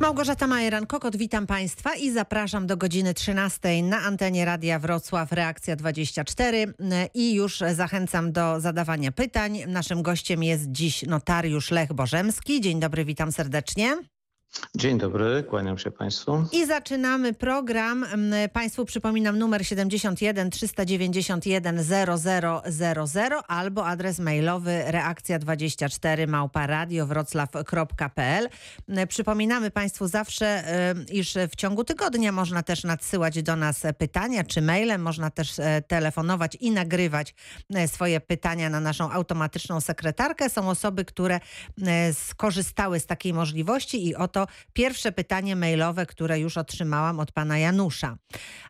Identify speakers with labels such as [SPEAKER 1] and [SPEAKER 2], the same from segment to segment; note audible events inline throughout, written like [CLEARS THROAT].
[SPEAKER 1] Małgorzata Majeran-Kokot, witam Państwa i zapraszam do godziny 13 na antenie Radia Wrocław Reakcja 24 i już zachęcam do zadawania pytań. Naszym gościem jest dziś notariusz Lech Bożemski. Dzień dobry, witam serdecznie.
[SPEAKER 2] Dzień dobry, kłaniam się Państwu.
[SPEAKER 1] I zaczynamy program. Państwu przypominam numer 71 391 0000 albo adres mailowy reakcja24 małpa radiowroclaw.pl. Przypominamy Państwu zawsze, iż w ciągu tygodnia można też nadsyłać do nas pytania czy mailem, można też e, telefonować i nagrywać e, swoje pytania na naszą automatyczną sekretarkę. Są osoby, które e, skorzystały z takiej możliwości i oto to pierwsze pytanie mailowe, które już otrzymałam od pana Janusza.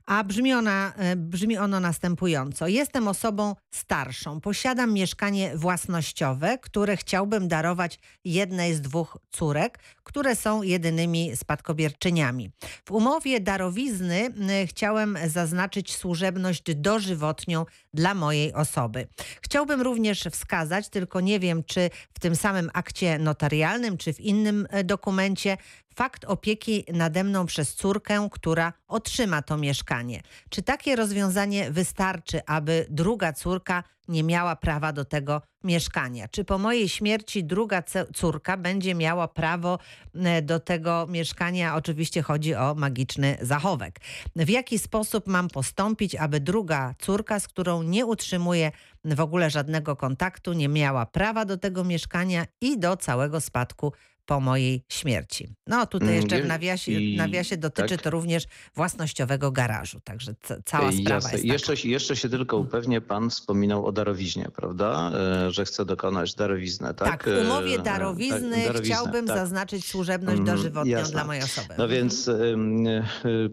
[SPEAKER 1] A brzmi, ona, e, brzmi ono następująco. Jestem osobą starszą. Posiadam mieszkanie własnościowe, które chciałbym darować jednej z dwóch córek, które są jedynymi spadkobierczyniami. W umowie darowizny chciałem zaznaczyć służebność dożywotnią dla mojej osoby. Chciałbym również wskazać, tylko nie wiem, czy w tym samym akcie notarialnym, czy w innym e, dokumencie, fakt opieki nade mną przez córkę, która otrzyma to mieszkanie. Czy takie rozwiązanie wystarczy, aby druga córka nie miała prawa do tego mieszkania? Czy po mojej śmierci druga córka będzie miała prawo e, do tego mieszkania? Oczywiście chodzi o magiczny zachowek. W jaki sposób mam postąpić, aby druga córka, z którą nie utrzymuję w ogóle żadnego kontaktu, nie miała prawa do tego mieszkania i do całego spadku po mojej śmierci. No tutaj mm, jeszcze w nawiasie, w nawiasie dotyczy tak? to również własnościowego garażu, także cała sprawa Jasne. jest
[SPEAKER 2] jeszcze, jeszcze się tylko upewnię, pan wspominał o darowiźnie, prawda? E, że chce dokonać darowiznę, tak?
[SPEAKER 1] Tak, w umowie e, darowizny tak, chciałbym tak. zaznaczyć służebność mm, dożywotnią Jasne. dla mojej osoby.
[SPEAKER 2] No więc e,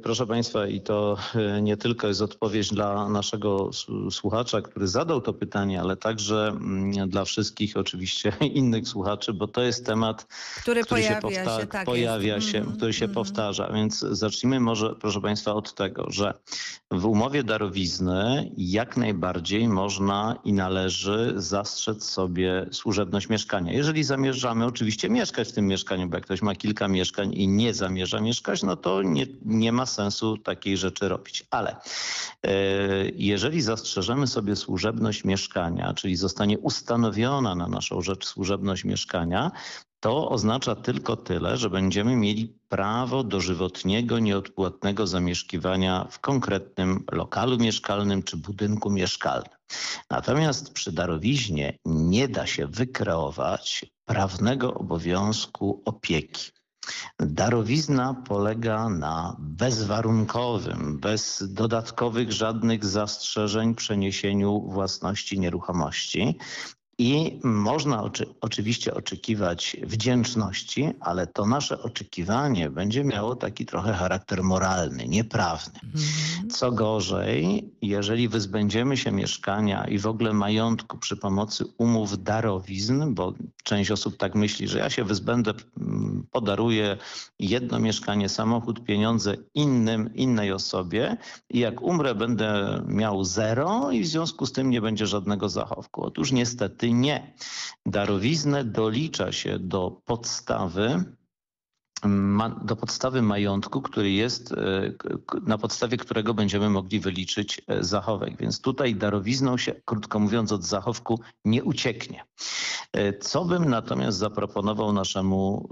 [SPEAKER 2] proszę państwa i to nie tylko jest odpowiedź dla naszego słuchacza, który zadał to pytanie, ale także mm, dla wszystkich oczywiście [LAUGHS] innych słuchaczy, bo to jest temat
[SPEAKER 1] który, który pojawia się, się, tak
[SPEAKER 2] pojawia się, mm -hmm. który się mm -hmm. powtarza. Więc zacznijmy może, proszę Państwa, od tego, że w umowie darowizny jak najbardziej można i należy zastrzec sobie służebność mieszkania. Jeżeli zamierzamy oczywiście mieszkać w tym mieszkaniu, bo jak ktoś ma kilka mieszkań i nie zamierza mieszkać, no to nie, nie ma sensu takiej rzeczy robić. Ale e, jeżeli zastrzeżemy sobie służebność mieszkania, czyli zostanie ustanowiona na naszą rzecz służebność mieszkania, to oznacza tylko tyle, że będziemy mieli prawo dożywotniego, nieodpłatnego zamieszkiwania w konkretnym lokalu mieszkalnym czy budynku mieszkalnym. Natomiast przy darowiźnie nie da się wykreować prawnego obowiązku opieki. Darowizna polega na bezwarunkowym, bez dodatkowych żadnych zastrzeżeń przeniesieniu własności nieruchomości. I można oczy, oczywiście oczekiwać wdzięczności, ale to nasze oczekiwanie będzie miało taki trochę charakter moralny, nieprawny. Mhm. Co gorzej, jeżeli wyzbędziemy się mieszkania i w ogóle majątku przy pomocy umów darowizn, bo część osób tak myśli, że ja się wyzbędę, mm, podaruję jedno mieszkanie, samochód, pieniądze innym, innej osobie i jak umrę będę miał zero i w związku z tym nie będzie żadnego zachowku. Otóż niestety nie. Darowiznę dolicza się do podstawy do podstawy majątku, który jest, e, na podstawie którego będziemy mogli wyliczyć e, zachowek. Więc tutaj darowizną się, krótko mówiąc, od zachowku nie ucieknie. E, co bym natomiast zaproponował naszemu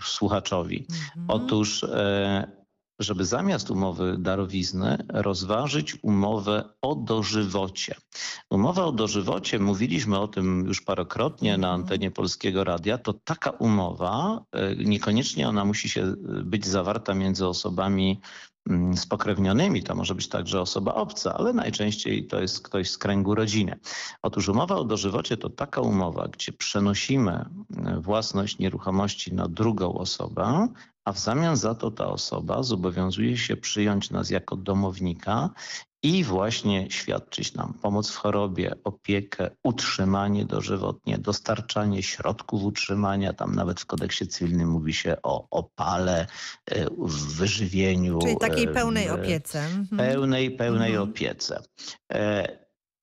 [SPEAKER 2] y, słuchaczowi? Mhm. Otóż żeby zamiast umowy darowizny rozważyć umowę o dożywocie. Umowa o dożywocie, mówiliśmy o tym już parokrotnie na mhm. antenie Polskiego Radia, to taka umowa, e, niekoniecznie ona musi się być zawarta między osobami mm, spokrewnionymi, to może być także osoba obca, ale najczęściej to jest ktoś z kręgu rodziny. Otóż umowa o dożywocie to taka umowa, gdzie przenosimy e, własność nieruchomości na drugą osobę, a w zamian za to ta osoba zobowiązuje się przyjąć nas jako domownika i właśnie świadczyć nam pomoc w chorobie, opiekę, utrzymanie dożywotnie, dostarczanie środków utrzymania. Tam nawet w kodeksie cywilnym mówi się o opale, e, wyżywieniu.
[SPEAKER 1] Czyli takiej e, pełnej opiece. Mhm.
[SPEAKER 2] Pełnej, pełnej mhm. opiece. E,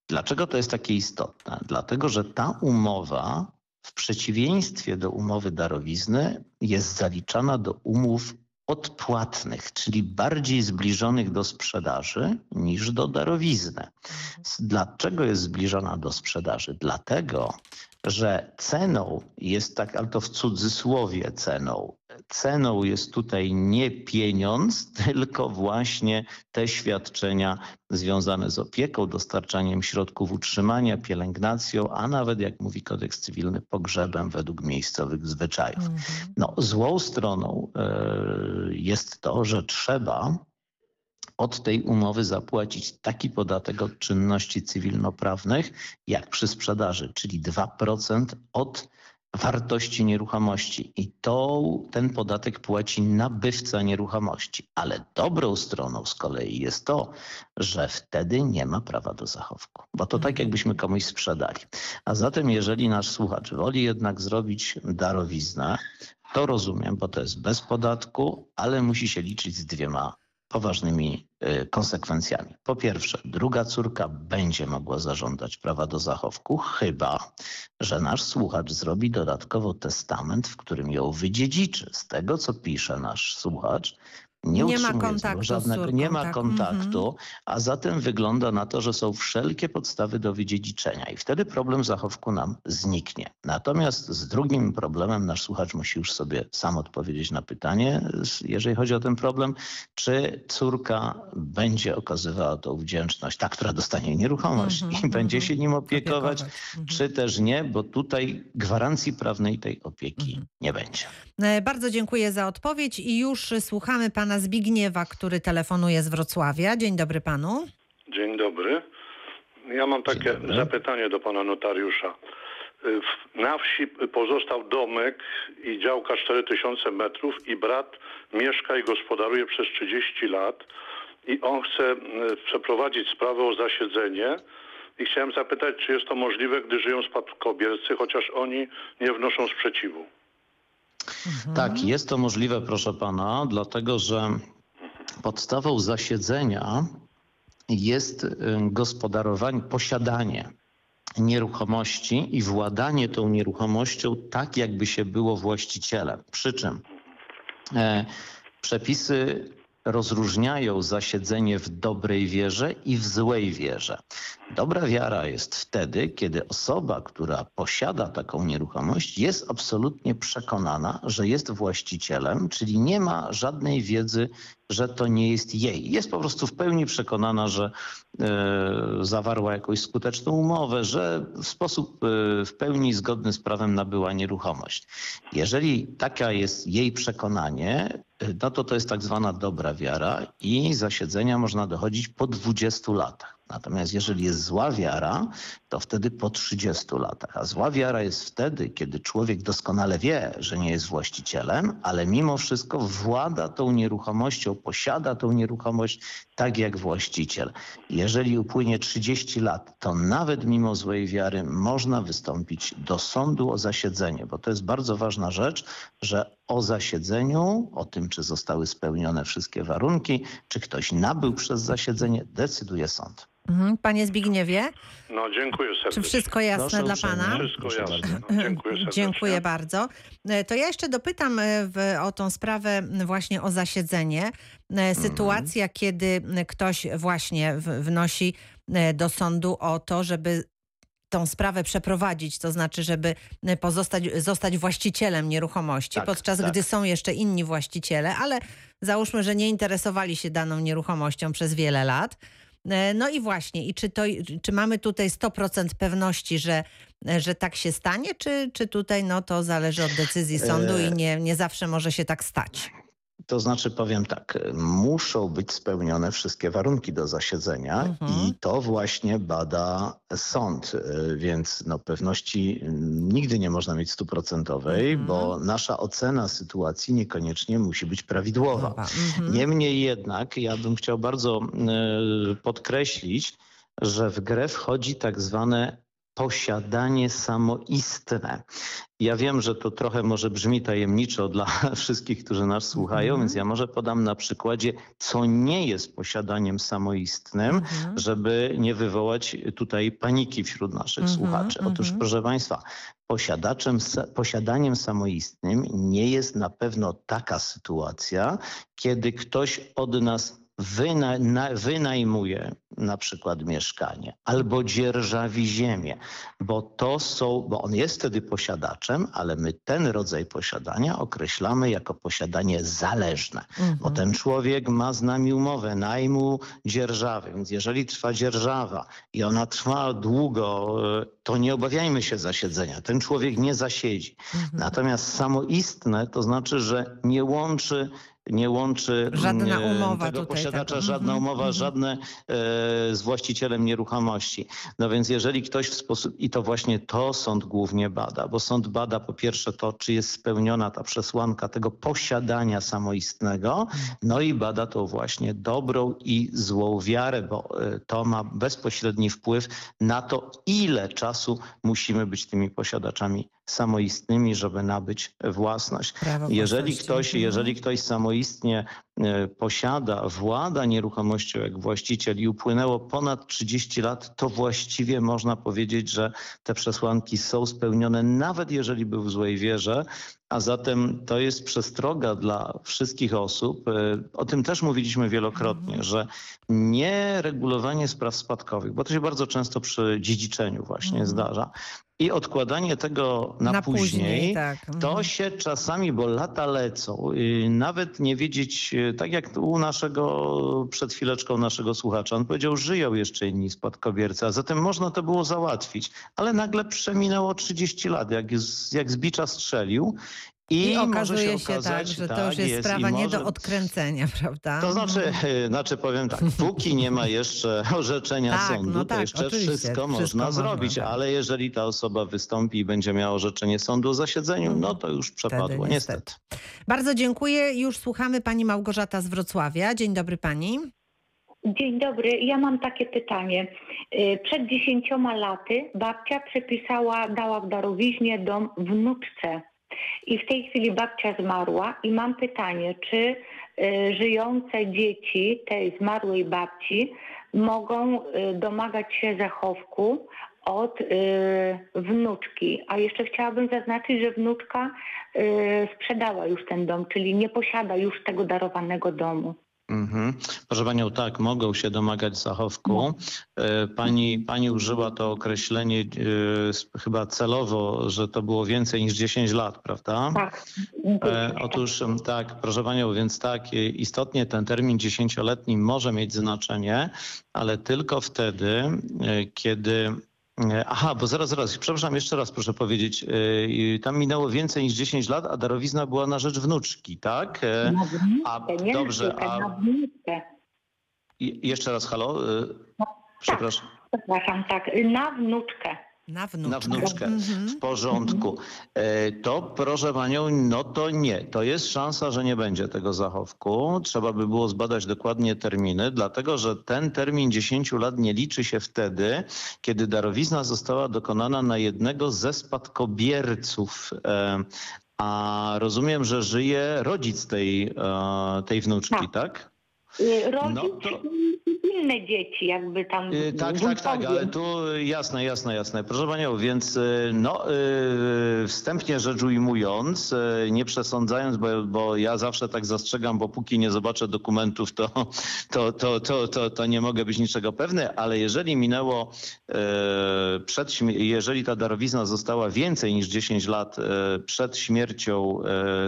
[SPEAKER 2] dlaczego to jest takie istotne? Dlatego, że ta umowa w przeciwieństwie do umowy darowizny jest zaliczana do umów odpłatnych, czyli bardziej zbliżonych do sprzedaży niż do darowizny. Dlaczego jest zbliżona do sprzedaży? Dlatego, że ceną jest tak, ale to w cudzysłowie ceną. Ceną jest tutaj nie pieniądz, [LAUGHS] tylko właśnie te świadczenia związane z opieką, dostarczaniem środków utrzymania, pielęgnacją, a nawet, jak mówi kodeks cywilny, pogrzebem według miejscowych zwyczajów.
[SPEAKER 1] Mhm.
[SPEAKER 2] No, złą stroną e, jest to, że trzeba od tej umowy zapłacić taki podatek od czynności cywilnoprawnych, jak przy sprzedaży, czyli 2% od wartości nieruchomości. I to, ten podatek płaci nabywca nieruchomości. Ale dobrą stroną z kolei jest to, że wtedy nie ma prawa do zachowku, bo to tak jakbyśmy komuś sprzedali. A zatem, jeżeli nasz słuchacz woli jednak zrobić darowiznę, to rozumiem, bo to jest bez podatku, ale musi się liczyć z dwiema poważnymi y, konsekwencjami. Po pierwsze, druga córka będzie mogła zażądać prawa do zachowku, chyba że nasz słuchacz zrobi dodatkowo testament, w którym ją wydziedziczy. Z tego, co pisze nasz słuchacz, nie,
[SPEAKER 1] Nie ma kontaktu
[SPEAKER 2] żadnego, nie ma
[SPEAKER 1] tak.
[SPEAKER 2] kontaktu, a zatem wygląda na to, że są wszelkie podstawy do wydziedziczenia i wtedy problem zachowku nam zniknie. Natomiast z drugim problemem nasz słuchacz musi już sobie sam odpowiedzieć na pytanie, jeżeli chodzi o ten problem, czy córka będzie okazywała tą wdzięczność, ta, która dostanie nieruchomość
[SPEAKER 1] Mhm,
[SPEAKER 2] i będzie
[SPEAKER 1] mhm.
[SPEAKER 2] się nim opiekować,
[SPEAKER 1] Mhm.
[SPEAKER 2] czy też nie, bo tutaj gwarancji prawnej tej opieki
[SPEAKER 1] Mhm.
[SPEAKER 2] nie będzie.
[SPEAKER 1] E, Bardzo dziękuję za odpowiedź i już słuchamy pana Zbigniewa, który telefonuje z Wrocławia. Dzień dobry panu.
[SPEAKER 3] Dzień dobry. Ja mam takie zapytanie do pana notariusza. Y, Na wsi pozostał domek i działka 4000 metrów i brat mieszka i gospodaruje przez 30 lat i on chce y, przeprowadzić sprawę o zasiedzenie i chciałem zapytać, czy jest to możliwe, gdy żyją spadkobiercy, chociaż oni nie wnoszą sprzeciwu.
[SPEAKER 2] Tak, jest to możliwe, proszę pana, dlatego że podstawą zasiedzenia jest y, gospodarowanie, posiadanie nieruchomości i władanie tą nieruchomością tak, jakby się było właścicielem. Przy czym e, przepisy rozróżniają zasiedzenie w dobrej wierze i w złej wierze. Dobra wiara jest wtedy, kiedy osoba, która posiada taką nieruchomość, jest absolutnie przekonana, że jest właścicielem, czyli nie ma żadnej wiedzy, że to nie jest jej. Jest po prostu w pełni przekonana, że e, zawarła jakąś skuteczną umowę, że w sposób e, w pełni zgodny z prawem nabyła nieruchomość. Jeżeli taka jest jej przekonanie, no to to jest tak zwana dobra wiara i zasiedzenia można dochodzić po 20 latach. Natomiast jeżeli jest zła wiara, to wtedy po 30 latach. A zła wiara jest wtedy, kiedy człowiek doskonale wie, że nie jest właścicielem, ale mimo wszystko włada tą nieruchomością, posiada tą nieruchomość tak jak właściciel. Jeżeli upłynie 30 lat, to nawet mimo złej wiary można wystąpić do sądu o zasiedzenie, bo to jest bardzo ważna rzecz, że o zasiedzeniu, o tym, czy zostały spełnione wszystkie warunki, czy ktoś nabył przez zasiedzenie, decyduje sąd.
[SPEAKER 1] Mhm. Panie Zbigniewie,
[SPEAKER 3] No, dziękuję serdecznie.
[SPEAKER 1] czy wszystko jasne
[SPEAKER 2] Proszę
[SPEAKER 1] dla
[SPEAKER 2] uprzejmie.
[SPEAKER 1] pana?
[SPEAKER 3] Wszystko
[SPEAKER 2] Proszę
[SPEAKER 3] jasne. No, dziękuję serdecznie.
[SPEAKER 1] Dziękuję bardzo. E, To ja jeszcze dopytam e, w, o tą sprawę właśnie o zasiedzenie. E, Sytuacja, kiedy m, ktoś właśnie w, wnosi do sądu o to, żeby tą sprawę przeprowadzić, to znaczy, żeby pozostać, zostać właścicielem nieruchomości,
[SPEAKER 2] Tak,
[SPEAKER 1] podczas
[SPEAKER 2] tak.
[SPEAKER 1] gdy są jeszcze inni właściciele, ale załóżmy, że nie interesowali się daną nieruchomością przez wiele lat. E, No i właśnie, i czy, to, czy mamy tutaj 100% pewności, że, że tak się stanie, czy, czy tutaj no, to zależy od decyzji sądu
[SPEAKER 2] E,
[SPEAKER 1] i nie, nie zawsze może się tak stać?
[SPEAKER 2] To znaczy, powiem tak, muszą być spełnione wszystkie warunki do zasiedzenia
[SPEAKER 1] Mhm.
[SPEAKER 2] i to właśnie bada sąd, y, więc no, pewności nigdy nie można mieć stuprocentowej,
[SPEAKER 1] Mhm.
[SPEAKER 2] bo nasza ocena sytuacji niekoniecznie musi być prawidłowa.
[SPEAKER 1] Mhm.
[SPEAKER 2] Niemniej jednak ja bym chciał bardzo y, podkreślić, że w grę wchodzi tak zwane posiadanie samoistne. Ja wiem, że to trochę może brzmi tajemniczo dla [LAUGHS] wszystkich, którzy nas słuchają,
[SPEAKER 1] Mhm.
[SPEAKER 2] więc ja może podam na przykładzie, co nie jest posiadaniem samoistnym,
[SPEAKER 1] Mhm.
[SPEAKER 2] żeby nie wywołać tutaj paniki wśród naszych
[SPEAKER 1] Mhm,
[SPEAKER 2] słuchaczy. Otóż, proszę Państwa, posiadaczem, posiadaniem samoistnym nie jest na pewno taka sytuacja, kiedy ktoś od nas wyna, na, wynajmuje na przykład mieszkanie albo dzierżawi ziemię, bo to są, bo on jest wtedy posiadaczem, ale my ten rodzaj posiadania określamy jako posiadanie zależne, bo
[SPEAKER 1] Mhm.
[SPEAKER 2] ten człowiek ma z nami umowę najmu dzierżawy, więc jeżeli trwa dzierżawa i ona trwa długo, to nie obawiajmy się zasiedzenia. Ten człowiek nie zasiedzi.
[SPEAKER 1] Mhm.
[SPEAKER 2] Natomiast samoistne to znaczy, że nie łączy nie łączy
[SPEAKER 1] Żadna
[SPEAKER 2] mm,
[SPEAKER 1] umowa
[SPEAKER 2] tego
[SPEAKER 1] tutaj,
[SPEAKER 2] posiadacza,
[SPEAKER 1] tak.
[SPEAKER 2] żadna
[SPEAKER 1] Mhm,
[SPEAKER 2] umowa,
[SPEAKER 1] mhm.
[SPEAKER 2] żadne e, z właścicielem nieruchomości. No więc jeżeli ktoś w sposób, i to właśnie to sąd głównie bada, bo sąd bada po pierwsze to, czy jest spełniona ta przesłanka tego posiadania samoistnego, no i bada to właśnie dobrą i złą wiarę, bo e, to ma bezpośredni wpływ na to, ile czasu musimy być tymi posiadaczami samoistnymi, żeby nabyć własność.
[SPEAKER 1] Prawo
[SPEAKER 2] Jeżeli ktoś,
[SPEAKER 1] Mhm.
[SPEAKER 2] jeżeli ktoś samoistnie e, posiada, włada nieruchomością jak właściciel i upłynęło ponad 30 lat, to właściwie można powiedzieć, że te przesłanki są spełnione, nawet jeżeli był w złej wierze. A zatem to jest przestroga dla wszystkich osób. e, O tym też mówiliśmy wielokrotnie, że nie regulowanie spraw spadkowych, bo to się bardzo często przy dziedziczeniu właśnie
[SPEAKER 1] Mhm.
[SPEAKER 2] zdarza. I odkładanie tego na,
[SPEAKER 1] Na później,
[SPEAKER 2] później,
[SPEAKER 1] tak.
[SPEAKER 2] to
[SPEAKER 1] Mhm.
[SPEAKER 2] się czasami, bo lata lecą, nawet nie wiedzieć, y, tak jak u naszego, przed chwileczką naszego słuchacza, on powiedział, żyją jeszcze inni spadkobiercy, a zatem można to było załatwić. Ale nagle przeminęło 30 lat, jak jak z bicza strzelił. I,
[SPEAKER 1] I
[SPEAKER 2] może
[SPEAKER 1] okazuje się,
[SPEAKER 2] okazać,
[SPEAKER 1] tak, że to już
[SPEAKER 2] tak
[SPEAKER 1] jest,
[SPEAKER 2] i
[SPEAKER 1] sprawa nie
[SPEAKER 2] może-
[SPEAKER 1] do odkręcenia, [LAUGHS] prawda?
[SPEAKER 2] to znaczy, [LAUGHS] znaczy powiem tak, póki nie ma jeszcze [LAUGHS] orzeczenia
[SPEAKER 1] Tak,
[SPEAKER 2] sądu,
[SPEAKER 1] no
[SPEAKER 2] to
[SPEAKER 1] tak,
[SPEAKER 2] jeszcze
[SPEAKER 1] oczywiście,
[SPEAKER 2] wszystko,
[SPEAKER 1] wszystko
[SPEAKER 2] można
[SPEAKER 1] można,
[SPEAKER 2] zrobić,
[SPEAKER 1] tak.
[SPEAKER 2] ale jeżeli ta osoba wystąpi i będzie miała orzeczenie sądu o zasiedzeniu, no to już przepadło,
[SPEAKER 1] niestety.
[SPEAKER 2] niestety.
[SPEAKER 1] Bardzo dziękuję. Już słuchamy pani Małgorzata z Wrocławia. Dzień dobry pani.
[SPEAKER 4] Dzień dobry. Ja mam takie pytanie. Y, Przed dziesięcioma laty babcia przepisała, dała w darowiźnie dom wnuczce. I w tej chwili babcia zmarła i mam pytanie, czy y, żyjące dzieci tej zmarłej babci mogą y, domagać się zachowku od y, wnuczki. A jeszcze chciałabym zaznaczyć, że wnuczka sprzedała już ten dom, czyli nie posiada już tego darowanego domu.
[SPEAKER 2] Mhm. Proszę Panią, tak, mogą się domagać zachowku. E, Pani, pani użyła to określenie s- chyba celowo, że to było więcej niż 10 lat, prawda?
[SPEAKER 4] Tak.
[SPEAKER 2] E, Otóż tak, proszę Panią, więc tak, e, istotnie ten termin dziesięcioletni może mieć znaczenie, ale tylko wtedy, e, kiedy... e, Aha, bo zaraz, zaraz, przepraszam, jeszcze raz proszę powiedzieć. e, Tam minęło więcej niż 10 lat, a darowizna była na rzecz wnuczki, tak? E,
[SPEAKER 4] Na
[SPEAKER 2] A
[SPEAKER 4] wnuczkę, nie
[SPEAKER 2] dobrze,
[SPEAKER 4] na
[SPEAKER 2] a
[SPEAKER 4] na wnuczkę.
[SPEAKER 2] i- jeszcze raz halo? e, Przepraszam.
[SPEAKER 4] Przepraszam, tak, na wnuczkę.
[SPEAKER 1] Na wnuczkę.
[SPEAKER 2] Na wnuczkę.
[SPEAKER 1] Mhm.
[SPEAKER 2] W porządku. E, To proszę panią, no to nie. To jest szansa, że nie będzie tego zachowku. Trzeba by było zbadać dokładnie terminy, dlatego że ten termin 10 lat nie liczy się wtedy, kiedy darowizna została dokonana na jednego ze spadkobierców. E, A rozumiem, że żyje rodzic tej, e, tej wnuczki, tak?
[SPEAKER 4] Y, Rodzic
[SPEAKER 2] No to-
[SPEAKER 4] inne dzieci jakby tam.
[SPEAKER 2] Y, Tak, tak, tak, ale tu jasne, jasne, jasne. Proszę Panią, więc y, no, y, wstępnie rzecz ujmując, y, nie przesądzając, bo, bo ja zawsze tak zastrzegam, bo póki nie zobaczę dokumentów, to, to, to, to, to, to nie mogę być niczego pewny, ale jeżeli minęło y, przed, jeżeli ta darowizna została więcej niż 10 lat y, przed śmiercią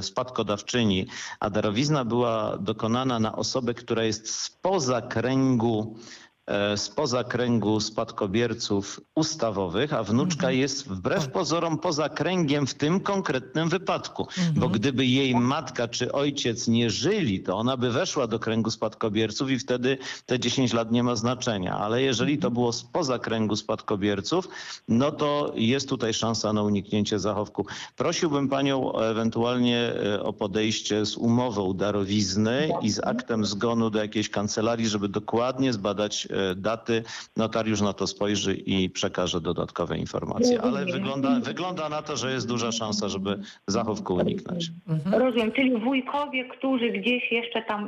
[SPEAKER 2] spadkodawczyni, a darowizna była dokonana na osobę, która jest spoza kręgu e, spoza kręgu spadkobierców ustawowych, a wnuczka jest wbrew pozorom poza kręgiem w tym konkretnym wypadku. Bo gdyby jej matka czy ojciec nie żyli, to ona by weszła do kręgu spadkobierców i wtedy te 10 lat nie ma znaczenia. Ale jeżeli to było spoza kręgu spadkobierców, no to jest tutaj szansa na uniknięcie zachowku. Prosiłbym panią ewentualnie e, o podejście z umową darowizny i z aktem zgonu do jakiejś kancelarii, żeby dokładnie zbadać e, daty, notariusz na to spojrzy i przekaże dodatkowe informacje. Ale wygląda, wygląda na to, że jest duża szansa, żeby zachowku uniknąć.
[SPEAKER 1] Mhm.
[SPEAKER 4] Rozumiem, czyli wujkowie, którzy gdzieś jeszcze tam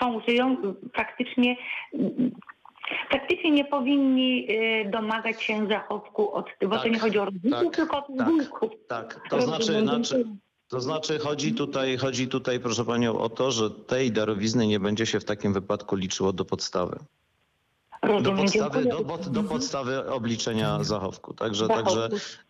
[SPEAKER 4] są, żyją, praktycznie, praktycznie nie powinni y, domagać się zachowku od, bo to
[SPEAKER 2] Tak,
[SPEAKER 4] nie chodzi o rodziców,
[SPEAKER 2] tak,
[SPEAKER 4] tylko o
[SPEAKER 2] tak.
[SPEAKER 4] wujków.
[SPEAKER 2] Tak, to znaczy, znaczy, to znaczy chodzi tutaj, chodzi tutaj, proszę panią, o to, że tej darowizny nie będzie się w takim wypadku liczyło do podstawy. Do podstawy, do, do podstawy obliczenia zachowku. Także, także,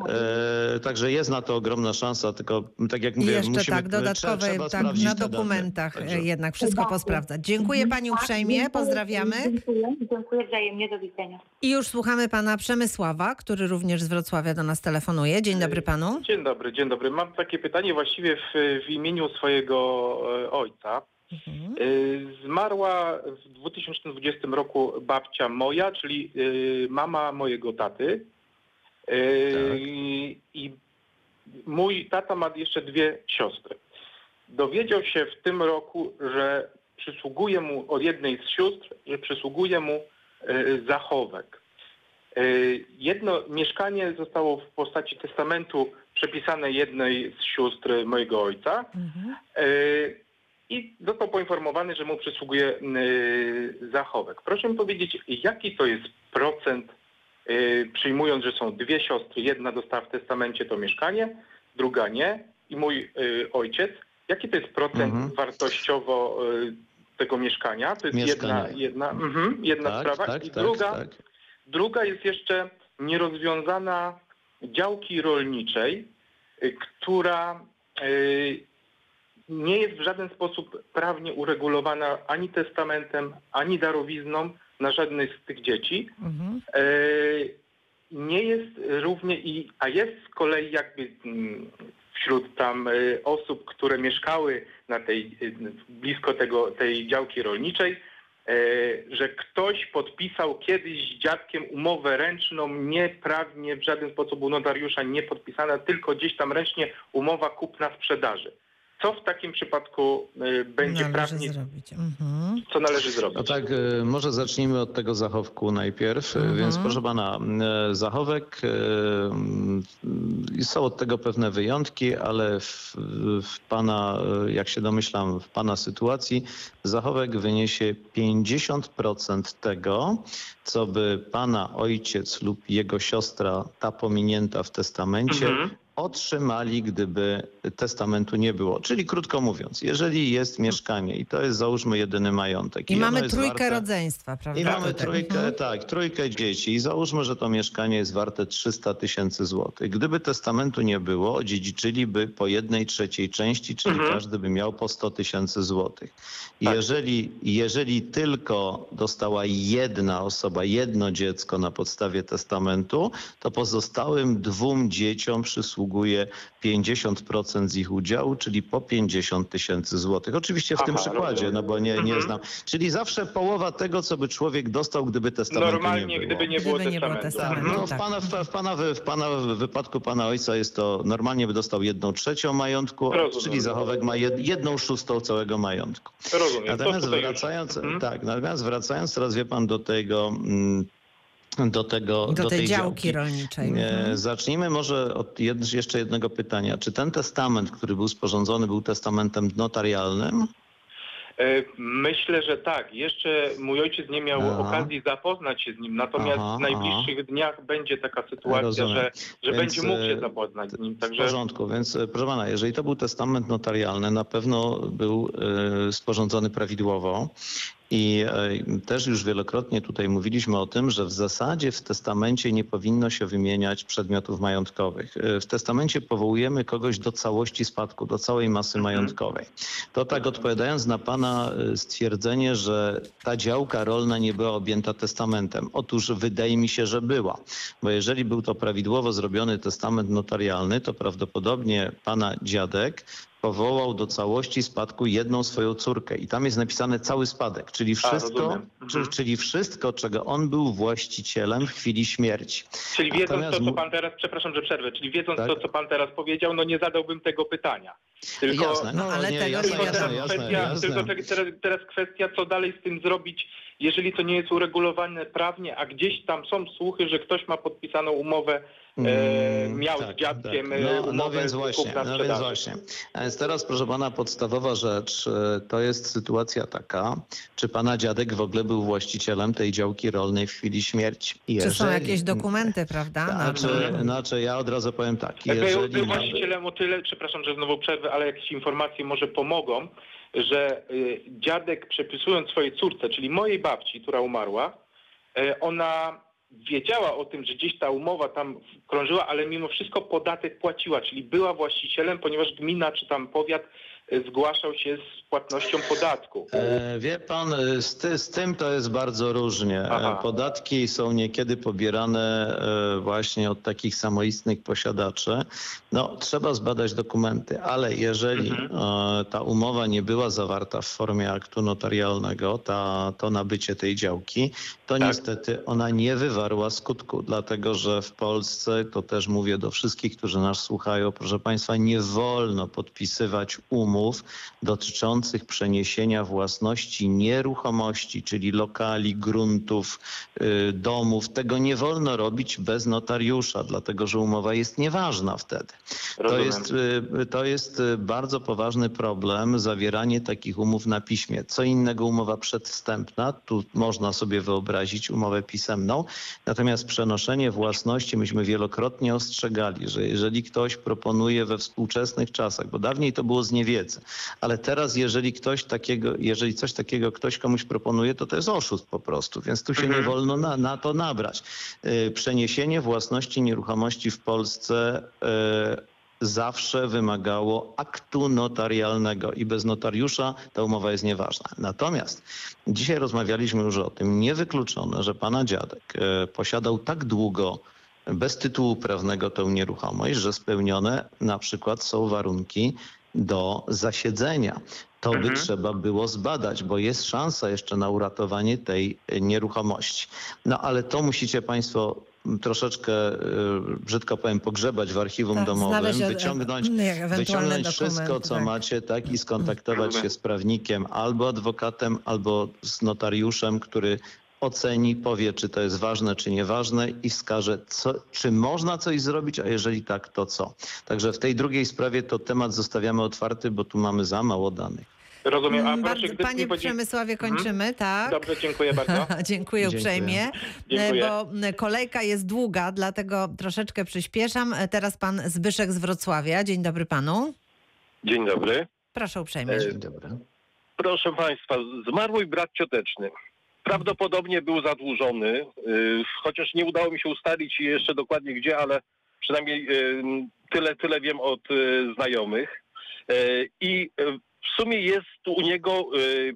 [SPEAKER 2] e, także jest na to ogromna szansa, tylko tak jak mówię,
[SPEAKER 1] jeszcze
[SPEAKER 2] musimy,
[SPEAKER 1] tak, dodatkowe,
[SPEAKER 2] trzeba
[SPEAKER 1] tak, na dokumentach e,
[SPEAKER 2] Także-
[SPEAKER 1] jednak wszystko posprawdzać. Dziękuję pani
[SPEAKER 4] Tak,
[SPEAKER 1] uprzejmie, pozdrawiamy.
[SPEAKER 4] Dziękuję, dziękuję wzajemnie, do widzenia.
[SPEAKER 1] I już słuchamy pana Przemysława, który również z Wrocławia do nas telefonuje. Dzień dobry panu.
[SPEAKER 5] Dzień dobry, dzień dobry. Mam takie pytanie właściwie w, w imieniu swojego e, ojca.
[SPEAKER 1] Mhm.
[SPEAKER 5] E, Zmarła w 2020 roku babcia moja, czyli e, mama mojego taty. E,
[SPEAKER 2] Tak.
[SPEAKER 5] I mój tata ma jeszcze dwie siostry. Dowiedział się w tym roku, że przysługuje mu od jednej z sióstr, że przysługuje mu zachowek. Jedno mieszkanie zostało w postaci testamentu przepisane jednej z sióstr mojego ojca
[SPEAKER 1] Mhm.
[SPEAKER 5] I został poinformowany, że mu przysługuje e, zachowek. Proszę mi powiedzieć, jaki to jest procent, e, przyjmując, że są dwie siostry, jedna dostała w testamencie to mieszkanie, druga nie i mój e, ojciec, jaki to jest procent
[SPEAKER 2] Mhm.
[SPEAKER 5] wartościowo tego mieszkania? To jest jedna,
[SPEAKER 2] Mieszkania.
[SPEAKER 5] jedna, mhm, jedna
[SPEAKER 2] Tak,
[SPEAKER 5] sprawa.
[SPEAKER 2] tak,
[SPEAKER 5] I
[SPEAKER 2] tak,
[SPEAKER 5] druga,
[SPEAKER 2] tak.
[SPEAKER 5] Druga jest jeszcze nierozwiązana działki rolniczej, y, która y, nie jest w żaden sposób prawnie uregulowana ani testamentem, ani darowizną na żadnej z tych dzieci.
[SPEAKER 1] Mhm.
[SPEAKER 5] Y, Nie jest równie i, a jest z kolei jakby mm, wśród tam y, osób, które mieszkały na tej, y, blisko tego, tej działki rolniczej, e, że ktoś podpisał kiedyś z dziadkiem umowę ręczną, nieprawnie w żaden sposób u notariusza nie podpisana, tylko gdzieś tam ręcznie umowa kupna-sprzedaży. Co w takim przypadku e, będzie
[SPEAKER 1] Należy
[SPEAKER 5] prawnie,
[SPEAKER 1] zrobić. Mhm.
[SPEAKER 5] co należy zrobić?
[SPEAKER 2] No tak, e, może zacznijmy od tego zachowku najpierw. E,
[SPEAKER 1] Mhm.
[SPEAKER 2] Więc proszę pana, zachowek, są od tego pewne wyjątki, ale w, w pana, jak się domyślam, w pana sytuacji, zachowek wyniesie 50% tego, co by pana ojciec lub jego siostra, ta pominięta w testamencie,
[SPEAKER 5] Mhm.
[SPEAKER 2] Otrzymali, gdyby testamentu nie było. Czyli krótko mówiąc, jeżeli jest mieszkanie i to jest załóżmy jedyny majątek.
[SPEAKER 1] I
[SPEAKER 2] ono
[SPEAKER 1] mamy trójkę
[SPEAKER 2] warte-
[SPEAKER 1] rodzeństwa, prawda?
[SPEAKER 2] I mamy
[SPEAKER 1] tutaj?
[SPEAKER 2] trójkę,
[SPEAKER 1] Mhm.
[SPEAKER 2] tak, trójkę dzieci i załóżmy, że to mieszkanie jest warte 300 tysięcy złotych. Gdyby testamentu nie było, odziedziczyliby po jednej trzeciej części, czyli
[SPEAKER 5] Mhm.
[SPEAKER 2] każdy by miał po 100 tysięcy złotych. I
[SPEAKER 5] Tak.
[SPEAKER 2] Jeżeli, jeżeli tylko dostała jedna osoba, jedno dziecko na podstawie testamentu, to pozostałym dwóm dzieciom przysługuje 50% z ich udziału, czyli po 50 tysięcy złotych. Oczywiście w tym
[SPEAKER 5] Aha,
[SPEAKER 2] przykładzie,
[SPEAKER 5] rozumiem.
[SPEAKER 2] no bo nie, nie
[SPEAKER 5] Mhm.
[SPEAKER 2] znam. Czyli zawsze połowa tego, co by człowiek dostał, gdyby testamentu
[SPEAKER 5] Normalnie,
[SPEAKER 2] nie było.
[SPEAKER 5] gdyby nie było
[SPEAKER 1] Gdyby nie było
[SPEAKER 5] testamentu.
[SPEAKER 2] Tak,
[SPEAKER 1] testamentu.
[SPEAKER 2] no w
[SPEAKER 1] tak.
[SPEAKER 2] pana, w, w, pana, w pana wypadku pana ojca jest to normalnie by dostał jedną trzecią majątku,
[SPEAKER 5] Rozumiem.
[SPEAKER 2] czyli zachowek ma jed, jedną szóstą całego majątku.
[SPEAKER 5] Rozumiem. To
[SPEAKER 2] Natomiast wracając,
[SPEAKER 5] Mhm.
[SPEAKER 2] tak, natomiast wracając teraz wie pan do tego, mm, do tego,
[SPEAKER 1] Do,
[SPEAKER 2] do
[SPEAKER 1] tej
[SPEAKER 2] tej
[SPEAKER 1] działki rolniczej.
[SPEAKER 2] E,
[SPEAKER 1] Mhm.
[SPEAKER 2] Zacznijmy może od jed, jeszcze jednego pytania. Czy ten testament, który był sporządzony, był testamentem notarialnym?
[SPEAKER 5] E, Myślę, że tak. Jeszcze mój ojciec nie miał
[SPEAKER 2] Aha.
[SPEAKER 5] okazji zapoznać się z nim, natomiast
[SPEAKER 2] Aha,
[SPEAKER 5] w najbliższych dniach będzie taka sytuacja,
[SPEAKER 2] Rozumiem.
[SPEAKER 5] że, że
[SPEAKER 2] Więc,
[SPEAKER 5] będzie mógł
[SPEAKER 2] e,
[SPEAKER 5] się zapoznać z nim.
[SPEAKER 2] W
[SPEAKER 5] Także
[SPEAKER 2] porządku, więc e, proszę pana, jeżeli to był testament notarialny, na pewno był e, sporządzony prawidłowo. I e, też już wielokrotnie tutaj mówiliśmy o tym, że w zasadzie w testamencie nie powinno się wymieniać przedmiotów majątkowych. E, W testamencie powołujemy kogoś do całości spadku, do całej masy majątkowej. To tak odpowiadając na pana e, stwierdzenie, że ta działka rolna nie była objęta testamentem. Otóż wydaje mi się, że była. Bo jeżeli był to prawidłowo zrobiony testament notarialny, to prawdopodobnie pana dziadek powołał do całości spadku jedną swoją córkę i tam jest napisane cały spadek, czyli wszystko, czy,
[SPEAKER 5] Mhm.
[SPEAKER 2] czyli wszystko, czego on był właścicielem w chwili śmierci.
[SPEAKER 5] Czyli wiedząc
[SPEAKER 2] Natomiast
[SPEAKER 5] to, co pan teraz, przepraszam, że przerwę, czyli wiedząc
[SPEAKER 2] Tak.
[SPEAKER 5] to, co pan teraz powiedział, no nie zadałbym tego pytania. Tylko,
[SPEAKER 2] Jasne, no,
[SPEAKER 1] No, ale
[SPEAKER 2] nie,
[SPEAKER 1] tego
[SPEAKER 5] tylko
[SPEAKER 2] jasne, jasne,
[SPEAKER 5] kwestia,
[SPEAKER 2] jasne.
[SPEAKER 5] tylko te- teraz, teraz kwestia, co dalej z tym zrobić, jeżeli to nie jest uregulowane prawnie, a gdzieś tam są słuchy, że ktoś ma podpisaną umowę,
[SPEAKER 2] Mm,
[SPEAKER 5] miał
[SPEAKER 2] tak,
[SPEAKER 5] z dziadkiem
[SPEAKER 2] tak.
[SPEAKER 5] e,
[SPEAKER 2] No,
[SPEAKER 5] umowę
[SPEAKER 2] no więc właśnie, no więc właśnie. A więc teraz, proszę pana, podstawowa rzecz e, to jest sytuacja taka, czy pana dziadek w ogóle był właścicielem tej działki rolnej w chwili śmierci.
[SPEAKER 1] Czy są
[SPEAKER 2] Jeżeli-
[SPEAKER 1] jakieś dokumenty, prawda? to?
[SPEAKER 2] Znaczy, znaczy, ja od razu powiem tak.
[SPEAKER 5] Był,
[SPEAKER 2] Jeżeli
[SPEAKER 5] był właścicielem o tyle, przepraszam, że znowu przerwę, ale jakieś informacje może pomogą, że y, dziadek przepisując swojej córce, czyli mojej babci, która umarła, y, ona wiedziała o tym, że gdzieś ta umowa tam krążyła, ale mimo wszystko podatek płaciła, czyli była właścicielem, ponieważ gmina czy tam powiat zgłaszał się z płatnością podatku.
[SPEAKER 2] E, Wie pan, e, z, ty, z tym to jest bardzo różnie. E,
[SPEAKER 5] Aha.
[SPEAKER 2] Podatki są niekiedy pobierane e, właśnie od takich samoistnych posiadaczy. No, trzeba zbadać dokumenty, ale jeżeli
[SPEAKER 5] Mhm.
[SPEAKER 2] ta umowa nie była zawarta w formie aktu notarialnego, ta, to nabycie tej działki, to
[SPEAKER 5] Tak.
[SPEAKER 2] niestety ona nie wywarła skutku, dlatego że w Polsce, to też mówię do wszystkich, którzy nas słuchają, proszę państwa, nie wolno podpisywać umów dotyczących przeniesienia własności nieruchomości, czyli lokali, gruntów, y, domów. Tego nie wolno robić bez notariusza, dlatego że umowa jest nieważna wtedy. To jest, y, to jest y, bardzo poważny problem, zawieranie takich umów na piśmie. Co innego umowa przedwstępna, tu można sobie wyobrazić umowę pisemną, natomiast przenoszenie własności, myśmy wielokrotnie ostrzegali, że jeżeli ktoś proponuje we współczesnych czasach, bo dawniej to było z niewiedzy, ale teraz jeżeli ktoś takiego, jeżeli coś takiego ktoś komuś proponuje, to to jest oszust po prostu, więc tu się
[SPEAKER 5] Mhm.
[SPEAKER 2] nie wolno na, na to nabrać. Y, Przeniesienie własności nieruchomości w Polsce y, zawsze wymagało aktu notarialnego i bez notariusza ta umowa jest nieważna. Natomiast dzisiaj rozmawialiśmy już o tym, niewykluczone, że pana dziadek e, posiadał tak długo bez tytułu prawnego tę nieruchomość, że spełnione na przykład są warunki do zasiedzenia. To by
[SPEAKER 5] Mhm.
[SPEAKER 2] trzeba było zbadać, bo jest szansa jeszcze na uratowanie tej nieruchomości. No ale to musicie państwo troszeczkę, e, brzydko powiem, pogrzebać w archiwum
[SPEAKER 1] Tak,
[SPEAKER 2] domowym,
[SPEAKER 1] e-
[SPEAKER 2] wyciągnąć,
[SPEAKER 1] ewentualne
[SPEAKER 2] wyciągnąć wszystko, co
[SPEAKER 1] tak.
[SPEAKER 2] macie, tak, i skontaktować
[SPEAKER 5] Rozumiem.
[SPEAKER 2] się z prawnikiem albo adwokatem, albo z notariuszem, który oceni, powie, czy to jest ważne, czy nieważne i wskaże, co, czy można coś zrobić, a jeżeli tak, to co. Także w tej drugiej sprawie to temat zostawiamy otwarty, bo tu mamy za mało danych.
[SPEAKER 5] Rozumiem. A
[SPEAKER 1] Mm,
[SPEAKER 5] proszę,
[SPEAKER 1] Bardzo,
[SPEAKER 5] gdyby
[SPEAKER 1] panie Przemysławie, kończymy, tak?
[SPEAKER 5] Dobrze, dziękuję bardzo. [LAUGHS]
[SPEAKER 1] Dziękuję
[SPEAKER 2] Dziękuję.
[SPEAKER 1] uprzejmie,
[SPEAKER 5] Dziękuję.
[SPEAKER 1] E, bo m, kolejka jest długa, dlatego troszeczkę przyspieszam. E, Teraz pan Zbyszek z Wrocławia. Dzień dobry panu.
[SPEAKER 6] Dzień dobry.
[SPEAKER 1] Proszę uprzejmie.
[SPEAKER 6] E,
[SPEAKER 2] Dzień dobry.
[SPEAKER 6] Proszę Państwa, zmarł mój brat cioteczny. Prawdopodobnie był zadłużony, y, chociaż nie udało mi się ustalić jeszcze dokładnie gdzie, ale przynajmniej y, tyle, tyle wiem od y, znajomych. I w sumie jest u niego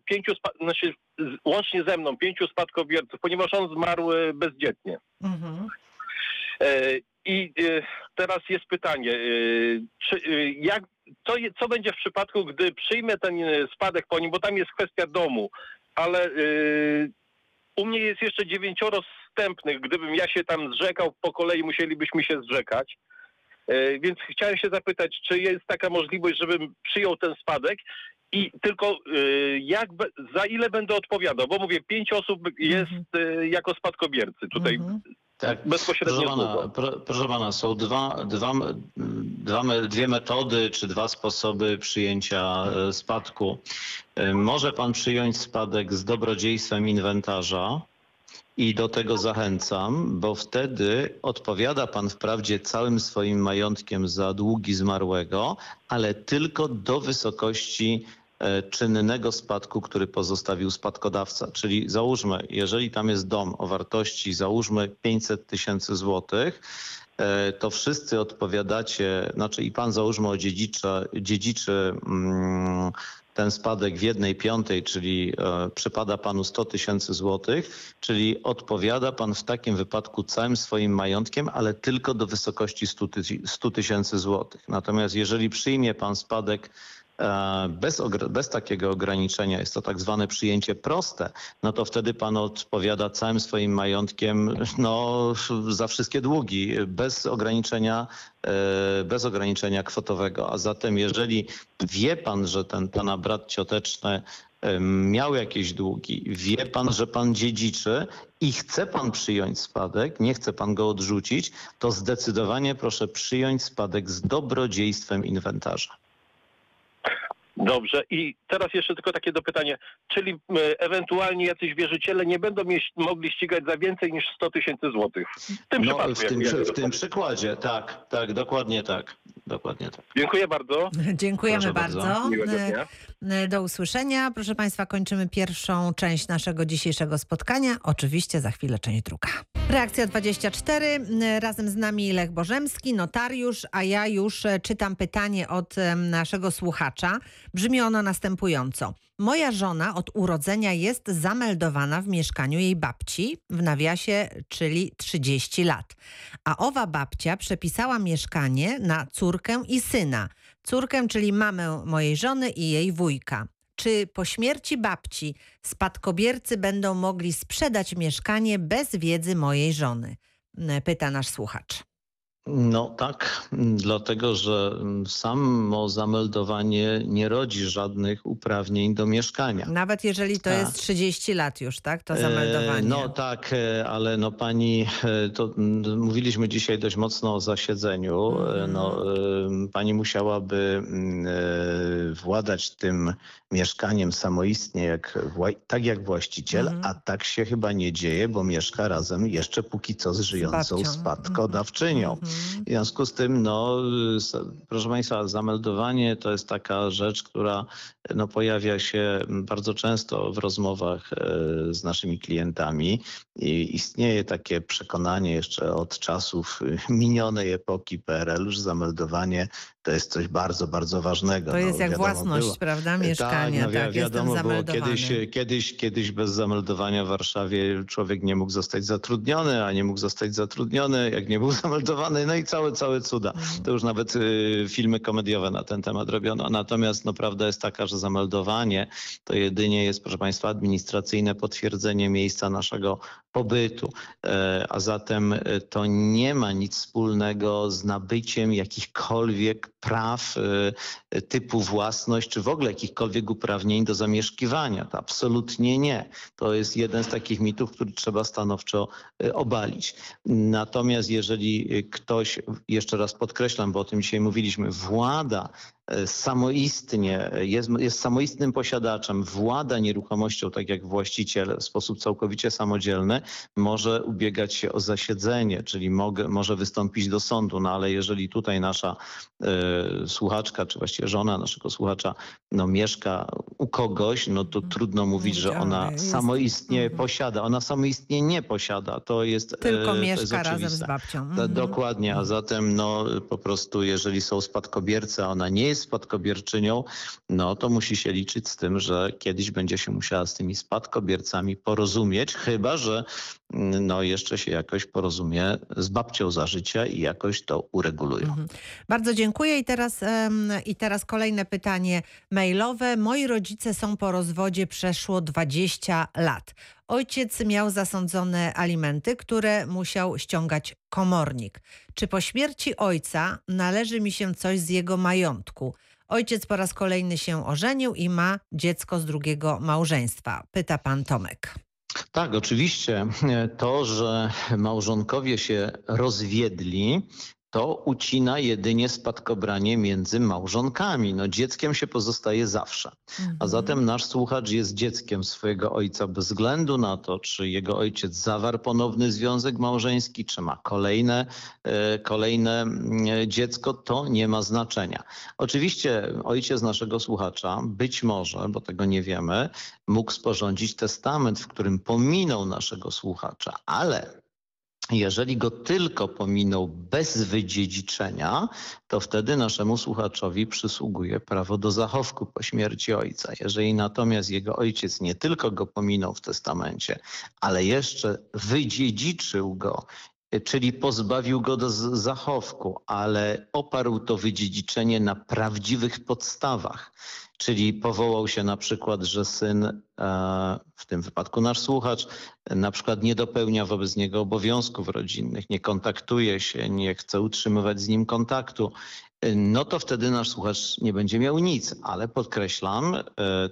[SPEAKER 6] pięciu, znaczy łącznie ze mną, pięciu spadkobierców, ponieważ on zmarł bezdzietnie.
[SPEAKER 1] Mhm.
[SPEAKER 6] I teraz jest pytanie, czy, jak, co, co będzie w przypadku, gdy przyjmę ten spadek po nim, bo tam jest kwestia domu, ale u mnie jest jeszcze dziewięcioro wstępnych, gdybym ja się tam zrzekał, po kolei musielibyśmy się zrzekać. E, Więc chciałem się zapytać, czy jest taka możliwość, żebym przyjął ten spadek? I tylko e, jak, za ile będę odpowiadał, bo mówię, pięć osób jest e, jako spadkobiercy tutaj.
[SPEAKER 1] Mhm.
[SPEAKER 2] Tak.
[SPEAKER 6] bezpośrednio
[SPEAKER 2] Proszę pana, pro, proszę pana, są dwa, dwa, dwa, dwie metody czy dwa sposoby przyjęcia e, spadku. E, Może pan przyjąć spadek z dobrodziejstwem inwentarza i do tego zachęcam, bo wtedy odpowiada pan wprawdzie całym swoim majątkiem za długi zmarłego, ale tylko do wysokości czynnego spadku, który pozostawił spadkodawca. Czyli załóżmy, jeżeli tam jest dom o wartości, załóżmy 500 tysięcy złotych, e, to wszyscy odpowiadacie, znaczy i pan załóżmy o dziedziczy, dziedziczy mm, ten spadek w jednej piątej, czyli e, przypada panu 100 tysięcy złotych, czyli odpowiada pan w takim wypadku całym swoim majątkiem, ale tylko do wysokości 100 tysięcy złotych. Natomiast jeżeli przyjmie pan spadek e, bez, bez, takiego ograniczenia, jest to tak zwane przyjęcie proste, no to wtedy pan odpowiada całym swoim majątkiem no, za wszystkie długi, bez ograniczenia E, bez ograniczenia kwotowego. A zatem jeżeli wie pan, że ten pana brat cioteczny e, miał jakieś długi, wie pan, że pan dziedziczy i chce pan przyjąć spadek, nie chce pan go odrzucić, to zdecydowanie proszę przyjąć spadek z dobrodziejstwem inwentarza.
[SPEAKER 6] Dobrze. I teraz jeszcze tylko takie dopytanie. Czyli e, ewentualnie jacyś wierzyciele nie będą mieć, mogli ścigać za więcej niż 100 tysięcy złotych?
[SPEAKER 2] W tym, no, w tym, w tym przykładzie, tak, tak, dokładnie tak. Dokładnie tak.
[SPEAKER 6] Dziękuję bardzo. [LAUGHS]
[SPEAKER 1] Dziękujemy bardzo. bardzo. E, do usłyszenia. Proszę Państwa, kończymy pierwszą część naszego dzisiejszego spotkania. Oczywiście za chwilę część druga. Reakcja 24. E, razem z nami Lech Bożemski, notariusz, a ja już czytam pytanie od naszego słuchacza. Brzmi ono następująco. Moja żona od urodzenia jest zameldowana w mieszkaniu jej babci, w nawiasie, czyli 30 lat. A owa babcia przepisała mieszkanie na córkę i syna. Córkę, czyli mamę mojej żony i jej wujka. Czy po śmierci babci spadkobiercy będą mogli sprzedać mieszkanie bez wiedzy mojej żony? Pyta nasz słuchacz.
[SPEAKER 2] No tak, dlatego że samo zameldowanie nie rodzi żadnych uprawnień do mieszkania.
[SPEAKER 1] Nawet jeżeli to tak. jest 30 lat już, tak? To zameldowanie. E,
[SPEAKER 2] no tak, e, ale no pani, e, to mówiliśmy dzisiaj dość mocno o zasiedzeniu. Mm. No, pani musiałaby władać tym mieszkaniem samoistnie, jak, tak jak właściciel, mm. a tak się chyba nie dzieje, bo mieszka razem jeszcze póki co z żyjącą z spadkodawczynią. Mm. W związku z tym, no, proszę Państwa, zameldowanie to jest taka rzecz, która no, pojawia się bardzo często w rozmowach e, z naszymi klientami i istnieje takie przekonanie jeszcze od czasów [LAUGHS] minionej epoki PRL, że zameldowanie to jest coś bardzo, bardzo ważnego.
[SPEAKER 1] To jest no, jak własność, było. prawda, mieszkania. Tak, no, tak wiadomo było,
[SPEAKER 2] kiedyś, kiedyś, kiedyś bez zameldowania w Warszawie człowiek nie mógł zostać zatrudniony, a nie mógł zostać zatrudniony, jak nie był [LAUGHS] zameldowany, no i całe, całe cuda. Mhm. To już nawet y, filmy komediowe na ten temat robiono. Natomiast no, prawda jest taka, że zameldowanie to jedynie jest, proszę Państwa, administracyjne potwierdzenie miejsca naszego pobytu. E, a zatem e, to nie ma nic wspólnego z nabyciem jakichkolwiek praw e, typu własność, czy w ogóle jakichkolwiek uprawnień do zamieszkiwania. To absolutnie nie. To jest jeden z takich mitów, który trzeba stanowczo obalić. Natomiast jeżeli ktoś, jeszcze raz podkreślam, bo o tym dzisiaj mówiliśmy, włada samoistnie, jest, jest samoistnym posiadaczem, włada nieruchomością tak jak właściciel w sposób całkowicie samodzielny, może ubiegać się o zasiedzenie, czyli mogę, może wystąpić do sądu, no ale jeżeli tutaj nasza y, słuchaczka, czy właściwie żona naszego słuchacza no, mieszka u kogoś, no to trudno mówić, że ona samoistnie mhm. posiada. Ona samoistnie nie posiada. To jest
[SPEAKER 1] Tylko mieszka jest razem z babcią.
[SPEAKER 2] Mhm. Dokładnie, a zatem no po prostu jeżeli są spadkobiercy, a ona nie jest spadkobierczynią, no to musi się liczyć z tym, że kiedyś będzie się musiała z tymi spadkobiercami porozumieć, chyba że mm, no jeszcze się jakoś porozumie z babcią za życia i jakoś to uregulują. Mhm.
[SPEAKER 1] Bardzo dziękuję i teraz, i teraz kolejne pytanie mailowe. Moi rodzice są po rozwodzie przeszło 20 lat. Ojciec miał zasądzone alimenty, które musiał ściągać komornik. Czy po śmierci ojca należy mi się coś z jego majątku? Ojciec po raz kolejny się ożenił i ma dziecko z drugiego małżeństwa. Pyta pan Tomek.
[SPEAKER 2] Tak, oczywiście. To, że małżonkowie się rozwiedli, to ucina jedynie spadkobranie między małżonkami. No dzieckiem się pozostaje zawsze. A zatem nasz słuchacz jest dzieckiem swojego ojca bez względu na to, czy jego ojciec zawarł ponowny związek małżeński, czy ma kolejne, e, kolejne mm, dziecko, to nie ma znaczenia. Oczywiście ojciec naszego słuchacza być może, bo tego nie wiemy, mógł sporządzić testament, w którym pominął naszego słuchacza, ale jeżeli go tylko pominął bez wydziedziczenia, to wtedy naszemu słuchaczowi przysługuje prawo do zachowku po śmierci ojca. Jeżeli natomiast jego ojciec nie tylko go pominął w testamencie, ale jeszcze wydziedziczył go czyli pozbawił go do zachowku, ale oparł to wydziedziczenie na prawdziwych podstawach. Czyli powołał się na przykład, że syn, e, w tym wypadku nasz słuchacz, na przykład nie dopełnia wobec niego obowiązków rodzinnych, nie kontaktuje się, nie chce utrzymywać z nim kontaktu, no to wtedy nasz słuchacz nie będzie miał nic. Ale podkreślam, e,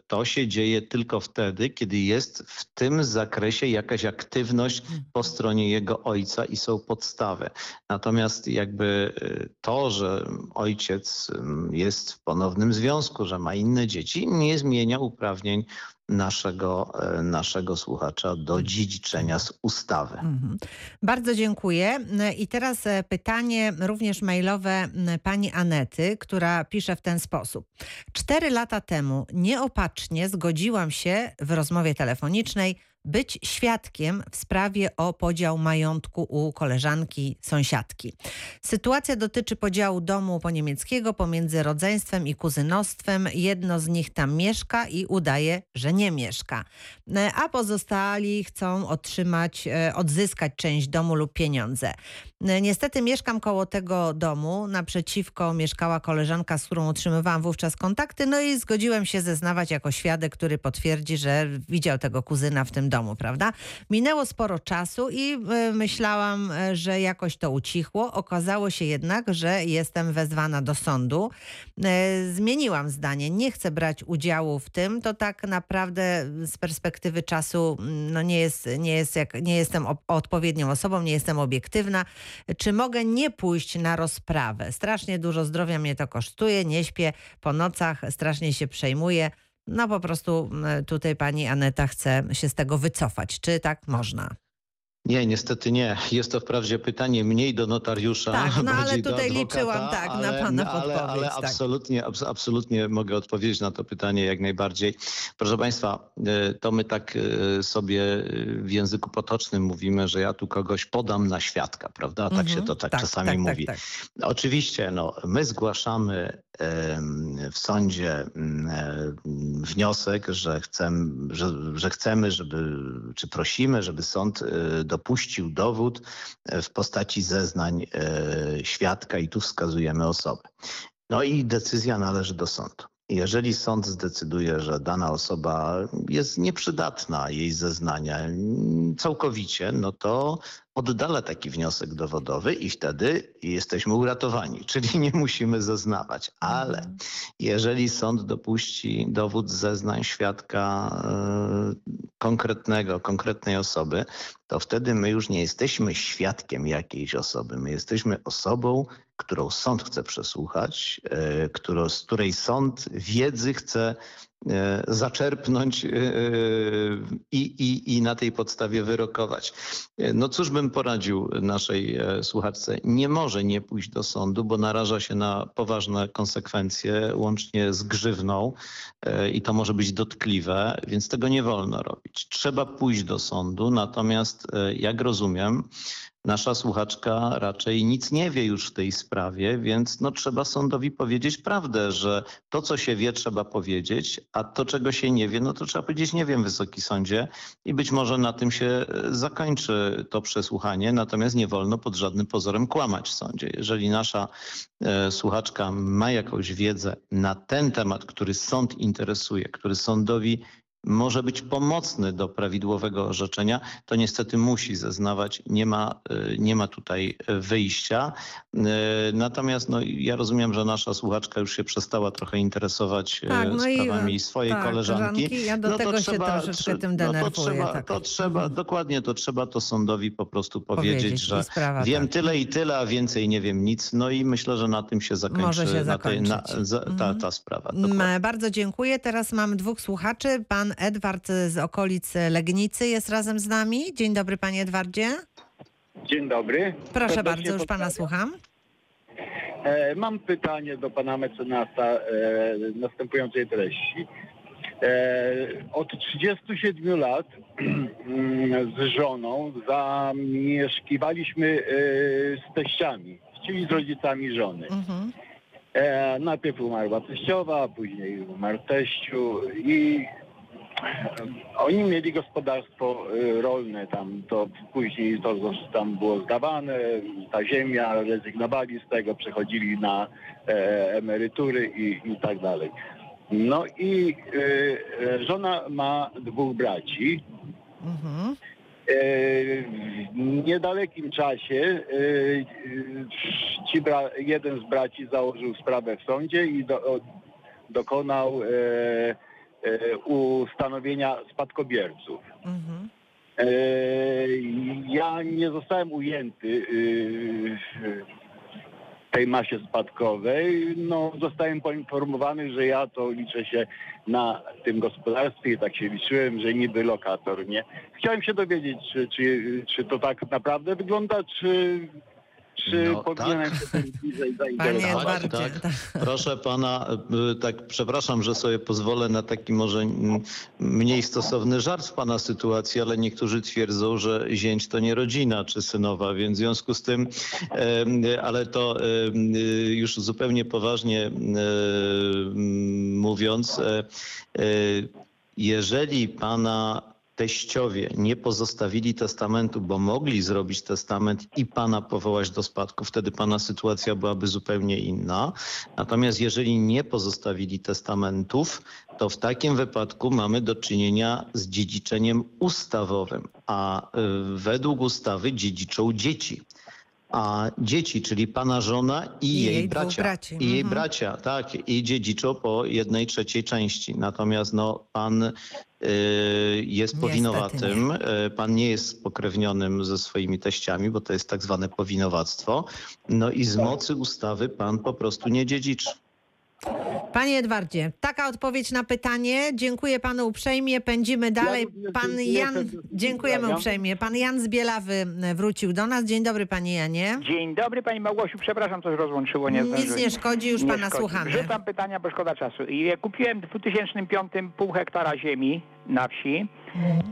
[SPEAKER 2] to się dzieje tylko wtedy, kiedy jest w tym zakresie jakaś aktywność po stronie jego ojca i są podstawy. Natomiast jakby e, to, że ojciec jest w ponownym związku, że ma inne dzieci, nie zmienia uprawnień naszego, e, naszego słuchacza do dziedziczenia z ustawy.
[SPEAKER 1] Mhm. Bardzo dziękuję. I teraz e, pytanie również mailowe pani Anety, która pisze w ten sposób. Cztery lata temu nieopatrznie zgodziłam się w rozmowie telefonicznej być świadkiem w sprawie o podział majątku u koleżanki sąsiadki. Sytuacja dotyczy podziału domu po niemieckiego pomiędzy rodzeństwem i kuzynostwem. Jedno z nich tam mieszka i udaje, że nie mieszka. E, A pozostali chcą otrzymać, e, odzyskać część domu lub pieniądze. E, Niestety mieszkam koło tego domu. Naprzeciwko mieszkała koleżanka, z którą utrzymywałam wówczas kontakty. No i zgodziłem się zeznawać jako świadek, który potwierdzi, że widział tego kuzyna w tym domu, prawda? Minęło sporo czasu i e, myślałam, e, że jakoś to ucichło. Okazało się jednak, że jestem wezwana do sądu. Zmieniłam zdanie. Nie chcę brać udziału w tym. To tak naprawdę z perspektywy czasu mm, no nie, jest, nie, jest jak, nie jestem odpowiednią osobą, nie jestem obiektywna. Czy mogę nie pójść na rozprawę? Strasznie dużo zdrowia mnie to kosztuje, nie śpię po nocach, strasznie się przejmuję. No po prostu mm, tutaj pani Aneta chce się z tego wycofać. Czy tak można?
[SPEAKER 2] Nie, niestety nie. Jest to wprawdzie pytanie mniej do notariusza.
[SPEAKER 1] Tak, no [LAUGHS] ale tutaj
[SPEAKER 2] adwokata,
[SPEAKER 1] liczyłam, tak, na
[SPEAKER 2] ale,
[SPEAKER 1] pana
[SPEAKER 2] ale, ale
[SPEAKER 1] podpowiedź, tak.
[SPEAKER 2] absolutnie, abs- absolutnie mogę odpowiedzieć na to pytanie jak najbardziej. Proszę Państwa, y, to my tak y, sobie y, w języku potocznym mówimy, że ja tu kogoś podam na świadka, prawda? Tak
[SPEAKER 1] Mhm,
[SPEAKER 2] się to tak, czasami mówi.
[SPEAKER 1] Tak,
[SPEAKER 2] Oczywiście, no, my zgłaszamy w sądzie mm, e, wniosek, że chcemy, że, że chcemy, żeby, czy prosimy, żeby sąd e, dopuścił dowód e, w postaci zeznań e, świadka i tu wskazujemy osobę. No i decyzja należy do sądu. Jeżeli sąd zdecyduje, że dana osoba jest nieprzydatna, jej zeznania całkowicie, no to oddala taki wniosek dowodowy i wtedy jesteśmy uratowani, [LAUGHS] czyli nie musimy zeznawać. Ale
[SPEAKER 1] Mhm.
[SPEAKER 2] jeżeli sąd dopuści dowód zeznań świadka e, konkretnego, konkretnej osoby, to wtedy my już nie jesteśmy świadkiem jakiejś osoby. My jesteśmy osobą, którą sąd chce przesłuchać, e, którą, z której sąd wiedzy chce e, zaczerpnąć e, i, i, i na tej podstawie wyrokować. No cóż bym poradził naszej słuchaczce? Nie może nie pójść do sądu, bo naraża się na poważne konsekwencje, łącznie z grzywną i to może być dotkliwe, więc tego nie wolno robić. Trzeba pójść do sądu, natomiast jak rozumiem, nasza słuchaczka raczej nic nie wie już w tej sprawie, więc no, trzeba sądowi powiedzieć prawdę, że to, co się wie, trzeba powiedzieć, a to, czego się nie wie, no to trzeba powiedzieć nie wiem, Wysoki Sądzie i być może na tym się e, zakończy to przesłuchanie, natomiast nie wolno pod żadnym pozorem kłamać w sądzie. Jeżeli nasza e, słuchaczka ma jakąś wiedzę na ten temat, który sąd interesuje, który sądowi może być pomocny do prawidłowego orzeczenia, to niestety musi zeznawać. Nie ma, y, nie ma tutaj wyjścia. Y, Natomiast no, ja rozumiem, że nasza słuchaczka już się przestała trochę interesować
[SPEAKER 1] Tak, no i,
[SPEAKER 2] sprawami swojej
[SPEAKER 1] tak,
[SPEAKER 2] koleżanki.
[SPEAKER 1] ja do
[SPEAKER 2] no to
[SPEAKER 1] tego się
[SPEAKER 2] trzeba,
[SPEAKER 1] troszeczkę tym
[SPEAKER 2] no to
[SPEAKER 1] denerwuję,
[SPEAKER 2] trzeba,
[SPEAKER 1] tak.
[SPEAKER 2] to trzeba,
[SPEAKER 1] Mhm.
[SPEAKER 2] dokładnie to trzeba to sądowi po prostu powiedzieć,
[SPEAKER 1] Powiedzieć,
[SPEAKER 2] że
[SPEAKER 1] i
[SPEAKER 2] wiem
[SPEAKER 1] tak.
[SPEAKER 2] tyle i tyle, a więcej nie wiem nic. No i myślę, że na tym się zakończy
[SPEAKER 1] Może się
[SPEAKER 2] na tej, na, za, ta,
[SPEAKER 1] Mhm.
[SPEAKER 2] ta sprawa. dokładnie.
[SPEAKER 1] Bardzo dziękuję. Teraz mam dwóch słuchaczy. Pan Edward z okolic Legnicy jest razem z nami. Dzień dobry, panie Edwardzie.
[SPEAKER 7] Dzień dobry.
[SPEAKER 1] Proszę
[SPEAKER 7] Serdecznie
[SPEAKER 1] bardzo, już pana słucham.
[SPEAKER 7] E, mam pytanie do pana mecenasa e, następującej treści. E, od 37 lat [CLEARS THROAT] mm, z żoną zamieszkiwaliśmy z teściami, czyli z rodzicami żony.
[SPEAKER 1] Mhm.
[SPEAKER 7] E, najpierw umarła teściowa, później umarł teściu i oni mieli gospodarstwo e, rolne tam, to później to tam było zdawane, ta ziemia, rezygnowali z tego, przechodzili na e, emerytury i, i tak dalej. No i e, żona ma dwóch braci.
[SPEAKER 1] Mhm.
[SPEAKER 7] E, w niedalekim czasie ci bra- jeden z braci założył sprawę w sądzie i do, dokonał e, ustanowienia spadkobierców.
[SPEAKER 1] Mhm.
[SPEAKER 7] E, ja nie zostałem ujęty e, w tej masie spadkowej. No, zostałem poinformowany, że ja to liczę się na tym gospodarstwie i tak się liczyłem, że niby lokator, nie? Chciałem się dowiedzieć, czy, czy, czy to tak naprawdę wygląda, czy, czy
[SPEAKER 2] No,
[SPEAKER 7] powinienem
[SPEAKER 2] tak.
[SPEAKER 7] się tym bliżej zainteresować.
[SPEAKER 2] Tak, tak. Proszę pana, y, tak przepraszam, że sobie pozwolę na taki może mniej stosowny żart w pana sytuacji, ale niektórzy twierdzą, że zięć to nie rodzina czy synowa, więc w związku z tym, ale to już zupełnie poważnie mówiąc, e, e, jeżeli pana teściowie nie pozostawili testamentu, bo mogli zrobić testament i pana powołać do spadku, wtedy pana sytuacja byłaby zupełnie inna. Natomiast jeżeli nie pozostawili testamentów, to w takim wypadku mamy do czynienia z dziedziczeniem ustawowym, a y, według ustawy dziedziczą dzieci. A dzieci, czyli pana żona i,
[SPEAKER 1] I
[SPEAKER 2] jej,
[SPEAKER 1] jej
[SPEAKER 2] bracia.
[SPEAKER 1] braci.
[SPEAKER 2] I jej
[SPEAKER 1] Mhm.
[SPEAKER 2] bracia, tak. I dziedziczą po jednej trzeciej części. Natomiast no, pan y, jest powinowatym. Y, Pan nie jest spokrewnionym ze swoimi teściami, bo to jest tak zwane powinowactwo. No i z mocy ustawy pan po prostu nie dziedziczy.
[SPEAKER 1] Panie Edwardzie, taka odpowiedź na pytanie. Dziękuję panu uprzejmie. Pędzimy dalej. Pan Jan, dziękujemy uprzejmie. Pan Jan z Bielawy wrócił do nas. Dzień dobry, panie Janie.
[SPEAKER 8] Dzień dobry Pani Małgosiu, przepraszam, coś rozłączyło, nie
[SPEAKER 1] Nic nie szkodzi, już pana
[SPEAKER 8] szkodzi.
[SPEAKER 1] słuchamy.
[SPEAKER 8] Rzucam pytania, bo szkoda czasu. Kupiłem w 2005 pół hektara ziemi na wsi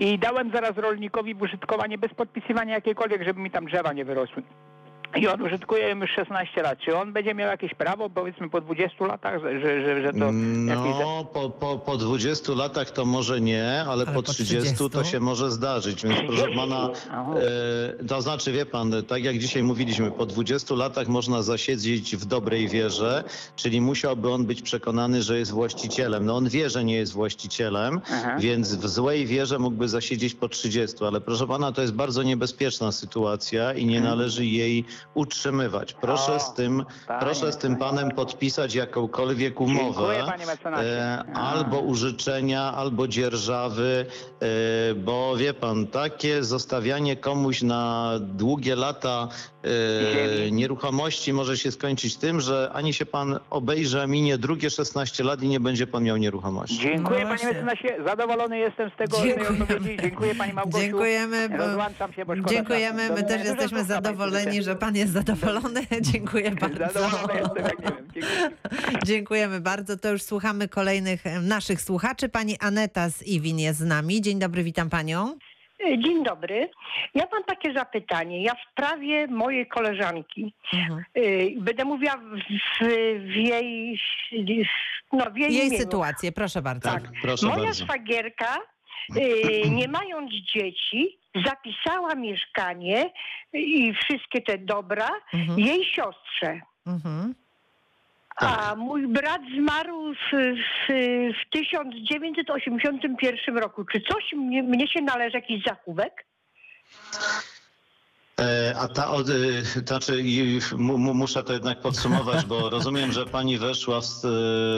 [SPEAKER 8] i dałem zaraz rolnikowi w użytkowanie bez podpisywania jakiejkolwiek, żeby mi tam drzewa nie wyrosły. I on użytkuje już 16 lat. Czy on będzie miał jakieś prawo, powiedzmy po 20 latach, że, że, że to jakieś...
[SPEAKER 2] No, po, po, po 20 latach to może nie, ale, po 30, to
[SPEAKER 1] 30?
[SPEAKER 2] się może zdarzyć. Więc proszę pana,
[SPEAKER 8] Aha.
[SPEAKER 2] e, to znaczy wie pan, tak jak dzisiaj mówiliśmy, po 20 latach można zasiedzieć w dobrej wierze, czyli musiałby on być przekonany, że jest właścicielem. No on wie, że nie jest właścicielem,
[SPEAKER 8] Aha.
[SPEAKER 2] więc w złej wierze mógłby zasiedzieć po 30. Ale proszę pana, to jest bardzo niebezpieczna sytuacja i nie należy jej utrzymywać. Proszę
[SPEAKER 8] O,
[SPEAKER 2] z tym,
[SPEAKER 8] panie.
[SPEAKER 2] proszę z tym panem podpisać jakąkolwiek umowę.
[SPEAKER 8] Dziękuję.
[SPEAKER 2] E, albo użyczenia, albo dzierżawy, e, bo wie pan, takie zostawianie komuś na długie lata e, nieruchomości może się skończyć tym, że ani się pan obejrzy, a minie drugie 16 lat i nie będzie pan miał nieruchomości.
[SPEAKER 8] Dziękuję
[SPEAKER 1] No
[SPEAKER 8] Panie mecenasie, zadowolony jestem z tego
[SPEAKER 1] Dziękujemy.
[SPEAKER 8] odpowiedzi. Dziękuję Pani Małgosiu.
[SPEAKER 1] Dziękujemy. bo-
[SPEAKER 8] Rozłączam się, bo szkoda
[SPEAKER 1] Dziękujemy. My też jesteśmy
[SPEAKER 8] do- do-
[SPEAKER 1] zadowoleni, że pan jest zadowolony. [LAUGHS] Dziękuję bardzo.
[SPEAKER 8] Zadowolony jestem, jak nie wiem. Dziękuję. [LAUGHS]
[SPEAKER 1] Dziękujemy bardzo. To już słuchamy kolejnych naszych słuchaczy. Pani Aneta z Iwin jest z nami. Dzień dobry, witam panią.
[SPEAKER 9] Dzień dobry. Ja mam takie zapytanie. Ja w sprawie mojej koleżanki,
[SPEAKER 1] Mhm.
[SPEAKER 9] y, będę mówiła w, w, jej, no, w jej,
[SPEAKER 1] Jej sytuację, proszę bardzo.
[SPEAKER 2] Tak, proszę
[SPEAKER 9] Moja
[SPEAKER 2] bardzo.
[SPEAKER 9] szwagierka, y, [CLEARS THROAT] nie mając dzieci, zapisała mieszkanie i wszystkie te dobra
[SPEAKER 1] Mhm.
[SPEAKER 9] jej siostrze.
[SPEAKER 1] Mhm.
[SPEAKER 9] A mój brat zmarł w, w, w 1981 roku. Czy coś mnie, mnie się należy, jakiś zachówek?
[SPEAKER 2] E, A ta, od, to znaczy, i mu, mu- muszę to jednak podsumować, bo [LAUGHS] rozumiem, że pani weszła w, s-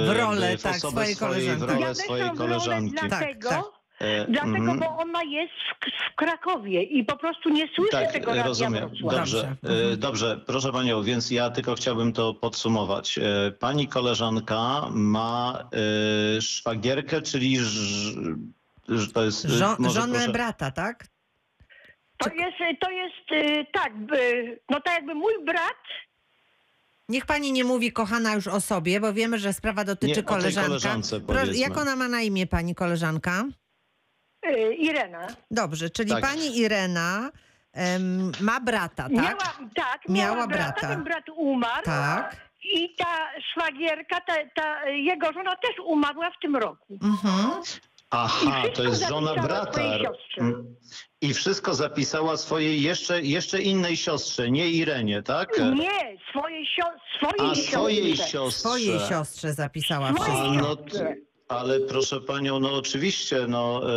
[SPEAKER 1] W rolę,
[SPEAKER 2] w
[SPEAKER 1] tak,
[SPEAKER 2] osobę
[SPEAKER 1] swojej
[SPEAKER 2] swojej, w
[SPEAKER 1] koleżanki.
[SPEAKER 2] rolę
[SPEAKER 9] Ja
[SPEAKER 2] swojej
[SPEAKER 9] w
[SPEAKER 2] koleżanki.
[SPEAKER 9] dlatego,
[SPEAKER 1] Tak,
[SPEAKER 2] E,
[SPEAKER 9] dlatego
[SPEAKER 2] mhm.
[SPEAKER 9] bo ona jest w, w Krakowie i po prostu nie słyszy
[SPEAKER 2] Tak,
[SPEAKER 9] tego radia
[SPEAKER 2] rozumiem. Dobrze,
[SPEAKER 1] Dobrze.
[SPEAKER 2] e, dobrze, proszę panią, więc ja tylko chciałbym to podsumować. E, Pani koleżanka ma e, szwagierkę, czyli ż, to jest... e,
[SPEAKER 1] Żo-
[SPEAKER 2] może
[SPEAKER 1] żonę
[SPEAKER 2] proszę-
[SPEAKER 1] brata, tak?
[SPEAKER 9] To jest, to jest tak, no tak jakby mój brat
[SPEAKER 1] Niech pani nie mówi kochana już o sobie, bo wiemy, że sprawa dotyczy
[SPEAKER 2] Nie,
[SPEAKER 1] koleżanka. Proszę, jak ona ma na imię, pani koleżanka?
[SPEAKER 9] Y, Irena.
[SPEAKER 1] Dobrze, czyli
[SPEAKER 2] Tak.
[SPEAKER 1] pani Irena em, ma brata, tak?
[SPEAKER 9] Miała, tak, miała,
[SPEAKER 1] Miała
[SPEAKER 9] brata,
[SPEAKER 1] brata.
[SPEAKER 9] ten brat umarł.
[SPEAKER 1] Tak.
[SPEAKER 9] I ta szwagierka, ta, ta jego żona też umarła w tym roku.
[SPEAKER 1] Mhm.
[SPEAKER 2] Aha, to jest żona brata.
[SPEAKER 9] swojej siostrze.
[SPEAKER 2] Mm. I wszystko zapisała swojej jeszcze, jeszcze innej siostrze, nie Irenie, tak?
[SPEAKER 9] Nie, swojej, sio- swojej
[SPEAKER 2] A swojej
[SPEAKER 9] siostrze.
[SPEAKER 2] siostrze.
[SPEAKER 1] Swojej siostrze zapisała
[SPEAKER 9] Swojej
[SPEAKER 2] no,
[SPEAKER 9] siostrze.
[SPEAKER 2] Ale proszę panią, no oczywiście, no e,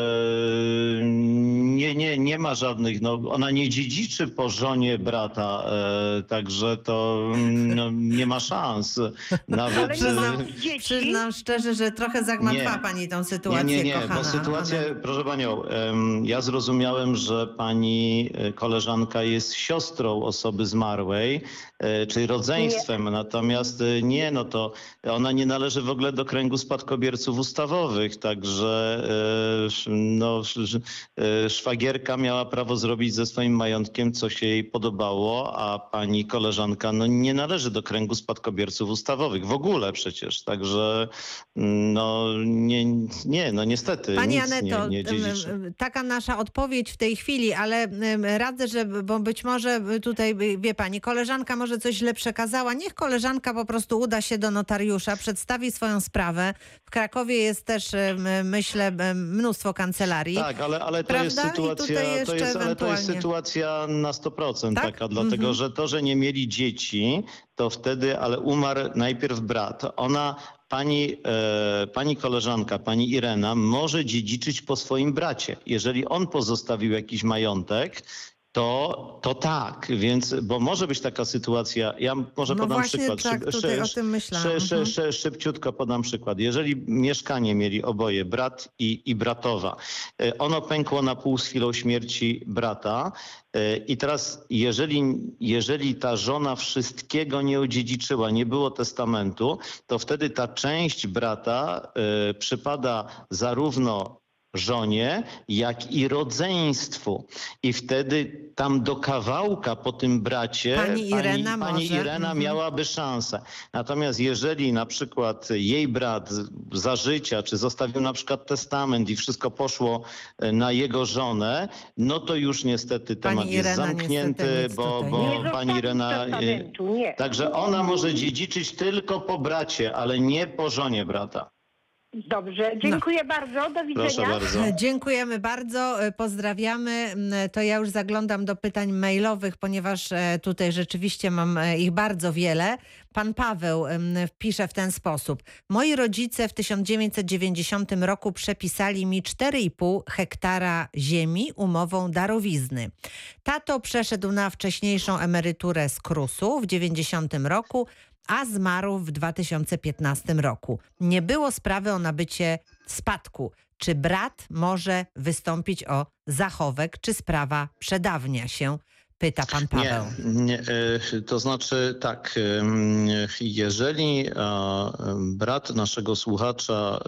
[SPEAKER 2] nie, nie, nie ma żadnych, no ona nie dziedziczy po żonie brata, e, także to mm, no, nie ma szans. [LAUGHS]
[SPEAKER 9] Ale
[SPEAKER 2] Nawet
[SPEAKER 9] nie ma
[SPEAKER 2] e,
[SPEAKER 9] dzieci.
[SPEAKER 1] Przyznam szczerze, że trochę zagmatwa
[SPEAKER 2] Nie.
[SPEAKER 1] pani tą
[SPEAKER 2] Nie,
[SPEAKER 1] sytuację,
[SPEAKER 2] nie, nie,
[SPEAKER 1] kochana.
[SPEAKER 2] bo sytuacja,
[SPEAKER 1] ale-
[SPEAKER 2] proszę panią, ja zrozumiałem, że pani koleżanka jest siostrą osoby zmarłej, e, czyli rodzeństwem, natomiast e, nie, no to ona nie należy w ogóle do kręgu spadkobierców ustawowych, także e, no, e, szwagierka miała prawo zrobić ze swoim majątkiem, co się jej podobało, a pani koleżanka no, nie należy do kręgu spadkobierców ustawowych w ogóle przecież, także mm, no nie, nie no niestety
[SPEAKER 1] Pani Aneto,
[SPEAKER 2] nie, nie
[SPEAKER 1] taka nasza odpowiedź w tej chwili, ale radzę, że, bo być może tutaj, wie pani, koleżanka może coś źle przekazała. Niech koleżanka po prostu uda się do notariusza, przedstawi swoją sprawę. W Krakowie jest też, em, myślę, mnóstwo kancelarii.
[SPEAKER 2] Tak, ale, ale to jest sytuacja, to jest, ale to jest sytuacja na 100%
[SPEAKER 1] Tak?
[SPEAKER 2] taka, dlatego
[SPEAKER 1] Mhm.
[SPEAKER 2] że to, że nie mieli dzieci, to wtedy, ale umarł najpierw brat. Ona, pani, e, pani koleżanka, pani Irena, może dziedziczyć po swoim bracie. Jeżeli on pozostawił jakiś majątek, to, to tak, więc, bo może być taka sytuacja, ja może
[SPEAKER 1] No
[SPEAKER 2] podam
[SPEAKER 1] właśnie
[SPEAKER 2] przykład.
[SPEAKER 1] tak,
[SPEAKER 2] Szyb- szy- szy- szy-
[SPEAKER 1] Mhm.
[SPEAKER 2] szy- Szybciutko podam przykład. Jeżeli mieszkanie mieli oboje, brat i, i bratowa, e, ono pękło na pół z chwilą śmierci brata e, i teraz jeżeli, jeżeli ta żona wszystkiego nie odziedziczyła, nie było testamentu, to wtedy ta część brata e, przypada zarówno żonie, jak i rodzeństwu. I wtedy tam do kawałka po tym bracie
[SPEAKER 1] Pani Irena
[SPEAKER 2] pani
[SPEAKER 1] może,
[SPEAKER 2] Irena
[SPEAKER 1] mhm.
[SPEAKER 2] miałaby szansę. Natomiast jeżeli na przykład jej brat za życia, czy zostawił na przykład testament i wszystko poszło e, na jego żonę, no to już niestety
[SPEAKER 1] Pani
[SPEAKER 2] temat jest
[SPEAKER 1] Irena
[SPEAKER 2] zamknięty, bo, bo pani Irena... e. Także ona może dziedziczyć tylko po bracie, ale nie po żonie brata.
[SPEAKER 9] Dobrze, dziękuję bardzo, do widzenia.
[SPEAKER 2] Bardzo.
[SPEAKER 1] Dziękujemy bardzo, e, pozdrawiamy. Mm, To ja już zaglądam do pytań mailowych, ponieważ e, tutaj rzeczywiście mam e, ich bardzo wiele. Pan Paweł em, pisze w ten sposób. Moi rodzice w 1990 roku przepisali mi 4,5 hektara ziemi umową darowizny. Tato przeszedł na wcześniejszą emeryturę z KRUS-u w 90 roku, a zmarł w 2015 roku. Nie było sprawy o nabycie spadku. Czy brat może wystąpić o zachowek, czy sprawa przedawnia się? Pyta pan Paweł.
[SPEAKER 2] Nie, nie, e, to znaczy tak, em, jeżeli e, brat naszego słuchacza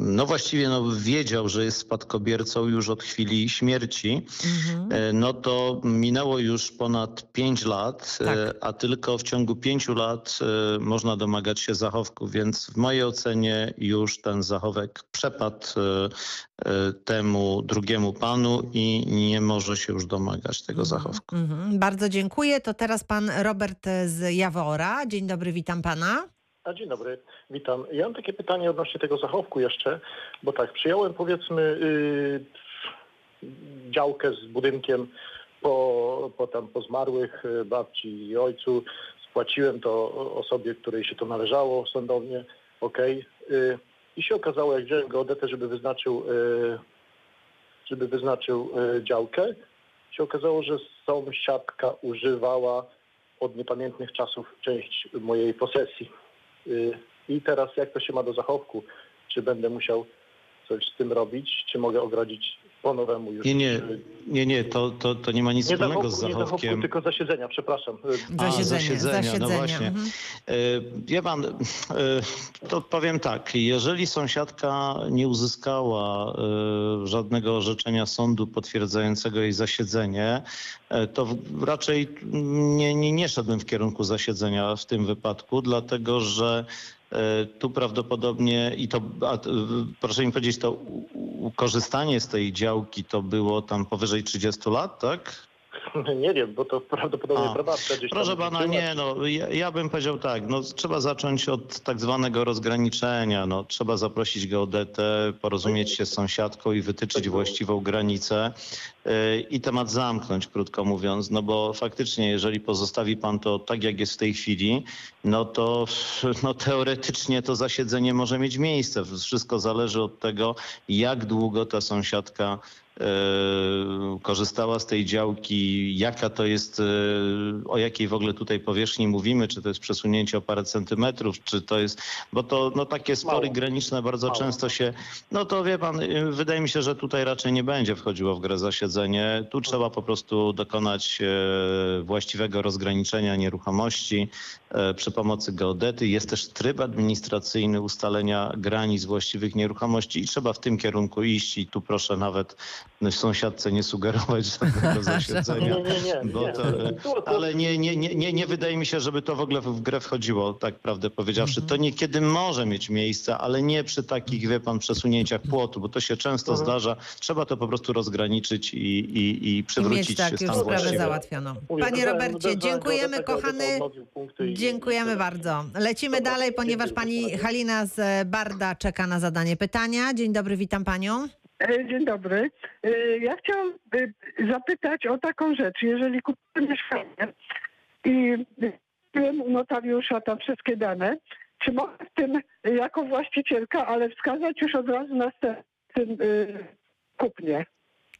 [SPEAKER 2] no właściwie no, wiedział, że jest spadkobiercą już od chwili śmierci,
[SPEAKER 1] Mhm.
[SPEAKER 2] e, no to minęło już ponad 5 lat, e,
[SPEAKER 1] Tak.
[SPEAKER 2] a tylko w ciągu 5 lat e, można domagać się zachowku, więc w mojej ocenie już ten zachowek przepadł temu drugiemu panu i nie może się już domagać tego zachowku.
[SPEAKER 1] Mhm. Bardzo dziękuję. To teraz pan Robert z Jawora. Dzień dobry, witam pana.
[SPEAKER 10] A dzień dobry, witam. Ja mam takie pytanie odnośnie tego zachowku jeszcze, bo tak, przyjąłem powiedzmy yy, działkę z budynkiem po, po, tam, po zmarłych y, babci i ojcu spłaciłem to osobie, której się to należało sądownie, okej. Y, I się okazało, jak wziąłem geodetę, żeby wyznaczył, y, żeby wyznaczył y, działkę, się okazało, że sąsiadka używała od niepamiętnych czasów część mojej posesji. Y, I teraz jak to się ma do zachowku? Czy będę musiał coś z tym robić? Czy mogę ogrodzić już?
[SPEAKER 2] Nie, nie, nie, nie, to, to, to nie ma nic
[SPEAKER 10] nie
[SPEAKER 2] wspólnego
[SPEAKER 10] zachowku,
[SPEAKER 2] z
[SPEAKER 10] nie zachowku,
[SPEAKER 2] zachowkiem.
[SPEAKER 10] tylko zasiedzenia, przepraszam.
[SPEAKER 2] A,
[SPEAKER 1] Zasiedzenie,
[SPEAKER 2] zasiedzenia, no
[SPEAKER 1] zasiedzenia.
[SPEAKER 2] właśnie.
[SPEAKER 1] Mhm.
[SPEAKER 2] E, Wie pan, e, to powiem tak, jeżeli sąsiadka nie uzyskała e, żadnego orzeczenia sądu potwierdzającego jej zasiedzenie, to raczej nie, nie, nie szedłbym w kierunku zasiedzenia w tym wypadku, dlatego że tu prawdopodobnie i to, a, w- proszę mi powiedzieć, to korzystanie z tej działki to było tam powyżej 30 lat, tak? [LAUGHS]
[SPEAKER 10] Nie wiem, bo to prawdopodobnie
[SPEAKER 2] A,
[SPEAKER 10] prababcia gdzieś
[SPEAKER 2] Proszę pana, nie, no ja, ja bym powiedział tak, no trzeba zacząć od tak zwanego rozgraniczenia, no trzeba zaprosić geodetę, porozumieć się z sąsiadką i wytyczyć właściwą granicę yy, i temat zamknąć, krótko mówiąc, no bo faktycznie, jeżeli pozostawi pan to tak, jak jest w tej chwili, no to [LAUGHS] no, teoretycznie to zasiedzenie może mieć miejsce. Wszystko zależy od tego, jak długo ta sąsiadka korzystała z tej działki, jaka to jest, e, o jakiej w ogóle tutaj powierzchni mówimy, czy to jest przesunięcie o parę centymetrów, czy to jest, bo to no, takie spory
[SPEAKER 10] Mało.
[SPEAKER 2] graniczne bardzo
[SPEAKER 10] Mało.
[SPEAKER 2] często się, no to wie pan, e, wydaje mi się, że tutaj raczej nie będzie wchodziło w grę zasiedzenie. Tu trzeba po prostu dokonać e, właściwego rozgraniczenia nieruchomości e, przy pomocy geodety. Jest też tryb administracyjny ustalenia granic właściwych nieruchomości i trzeba w tym kierunku iść i tu proszę nawet sąsiadce nie sugerować [LAUGHS] żadnego [LAUGHS] zasiedzenia.
[SPEAKER 10] Nie, nie, nie,
[SPEAKER 2] Bo
[SPEAKER 10] nie.
[SPEAKER 2] to,
[SPEAKER 10] to-
[SPEAKER 2] ale nie, nie, nie, nie, nie wydaje mi się, żeby to w ogóle w grę wchodziło, tak prawdę powiedziawszy.
[SPEAKER 10] Mhm.
[SPEAKER 2] To niekiedy może mieć miejsce, ale nie przy takich, wie pan, przesunięciach płotu, bo to się często
[SPEAKER 10] Mhm.
[SPEAKER 2] zdarza. Trzeba to po prostu rozgraniczyć i, i, i
[SPEAKER 1] I
[SPEAKER 2] przywrócić
[SPEAKER 1] mieć tak już
[SPEAKER 2] stan
[SPEAKER 1] sprawę
[SPEAKER 2] właściwy.
[SPEAKER 1] załatwioną.
[SPEAKER 10] Mówię,
[SPEAKER 1] Panie Robercie, dziękujemy kochany.
[SPEAKER 10] i-
[SPEAKER 1] Dziękujemy bardzo. Lecimy dalej, ponieważ pani. Halina z Barda czeka na zadanie pytania. Dzień dobry, witam panią.
[SPEAKER 11] E, Dzień dobry. E, Ja chciałam e, zapytać o taką rzecz. Jeżeli kupiłem mieszkanie i kupiłem u notariusza tam wszystkie dane, czy mogę w tym jako właścicielka, ale wskazać już od razu następnym kupnie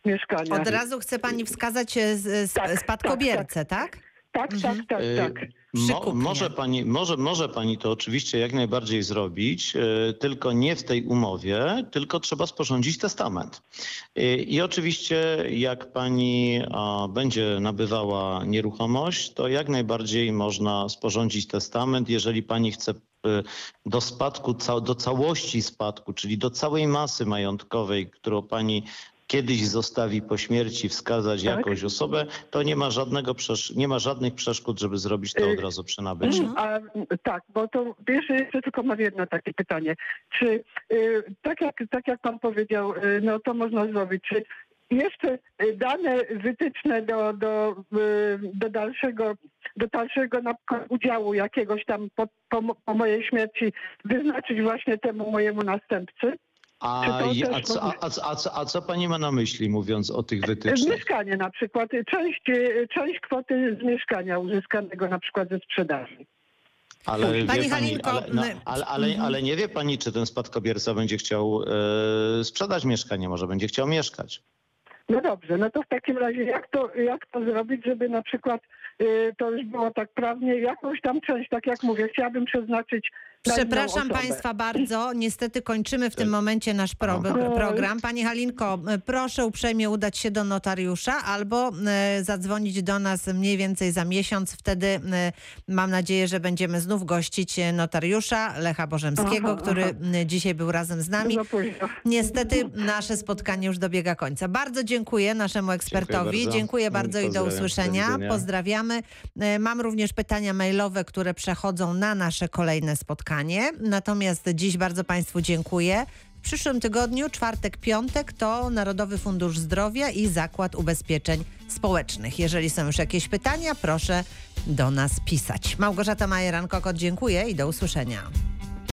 [SPEAKER 11] mieszkania?
[SPEAKER 1] Od razu chce pani wskazać z- z-
[SPEAKER 11] Tak,
[SPEAKER 1] spadkobiercę, tak?
[SPEAKER 11] Tak,
[SPEAKER 1] Mhm.
[SPEAKER 11] tak, tak,
[SPEAKER 2] Y,
[SPEAKER 11] tak.
[SPEAKER 2] Mo, może, pani, może, może pani to oczywiście jak najbardziej zrobić, y, tylko nie w tej umowie, tylko trzeba sporządzić testament. Y, I oczywiście jak pani będzie nabywała nieruchomość, to jak najbardziej można sporządzić testament, jeżeli pani chce y, do spadku, do całości spadku, czyli do całej masy majątkowej, którą pani kiedyś zostawi po śmierci, wskazać
[SPEAKER 11] Tak.
[SPEAKER 2] jakąś osobę, to nie ma, żadnego przesz- nie ma żadnych przeszkód, żeby zrobić to
[SPEAKER 11] Y,
[SPEAKER 2] od razu przy nabyciu.
[SPEAKER 1] Mhm.
[SPEAKER 11] A, tak, bo to wiesz, jeszcze tylko mam jedno takie pytanie. Czy y, tak, jak, tak jak pan powiedział, y, no to można zrobić, czy jeszcze dane wytyczne do, do, y, do dalszego, do dalszego udziału jakiegoś tam po, po, po mojej śmierci wyznaczyć właśnie temu mojemu następcy?
[SPEAKER 2] A, a, co, a, a, a, co, a co pani ma na myśli, mówiąc o tych wytycznych?
[SPEAKER 11] Mieszkanie na przykład, część, część kwoty z mieszkania uzyskanego na przykład ze sprzedaży.
[SPEAKER 2] Ale, wie
[SPEAKER 1] Pani
[SPEAKER 2] pani,
[SPEAKER 1] Halinko,
[SPEAKER 2] ale, no, ale, ale,
[SPEAKER 1] Mhm.
[SPEAKER 2] ale nie wie pani, czy ten spadkobierca będzie chciał e, sprzedać mieszkanie, może będzie chciał mieszkać.
[SPEAKER 11] No dobrze, no to w takim razie jak to, jak to zrobić, żeby na przykład y, to już było tak prawnie, jakąś tam część, tak jak mówię, chciałabym przeznaczyć
[SPEAKER 1] Przepraszam
[SPEAKER 11] osobę.
[SPEAKER 1] Państwa bardzo. Niestety kończymy w tym
[SPEAKER 2] Tak.
[SPEAKER 1] momencie nasz pro program. Pani Halinko, proszę uprzejmie udać się do notariusza albo zadzwonić do nas mniej więcej za miesiąc. Wtedy mam nadzieję, że będziemy znów gościć notariusza Lecha Bożemskiego,
[SPEAKER 11] Aha,
[SPEAKER 1] który
[SPEAKER 11] aha.
[SPEAKER 1] dzisiaj był razem z nami. Niestety nasze spotkanie już dobiega końca. Bardzo dziękuję naszemu ekspertowi.
[SPEAKER 2] bardzo.
[SPEAKER 1] Dziękuję bardzo i do.
[SPEAKER 2] Do
[SPEAKER 1] usłyszenia.
[SPEAKER 2] widzenia.
[SPEAKER 1] Pozdrawiamy. Mam również pytania mailowe, które przechodzą na nasze kolejne spotkanie. Natomiast dziś bardzo Państwu dziękuję. W przyszłym tygodniu, czwartek, piątek, to Narodowy Fundusz Zdrowia i Zakład Ubezpieczeń Społecznych. Jeżeli są już jakieś pytania, proszę do nas pisać. Małgorzata Majeran-Kokot, dziękuję i do usłyszenia.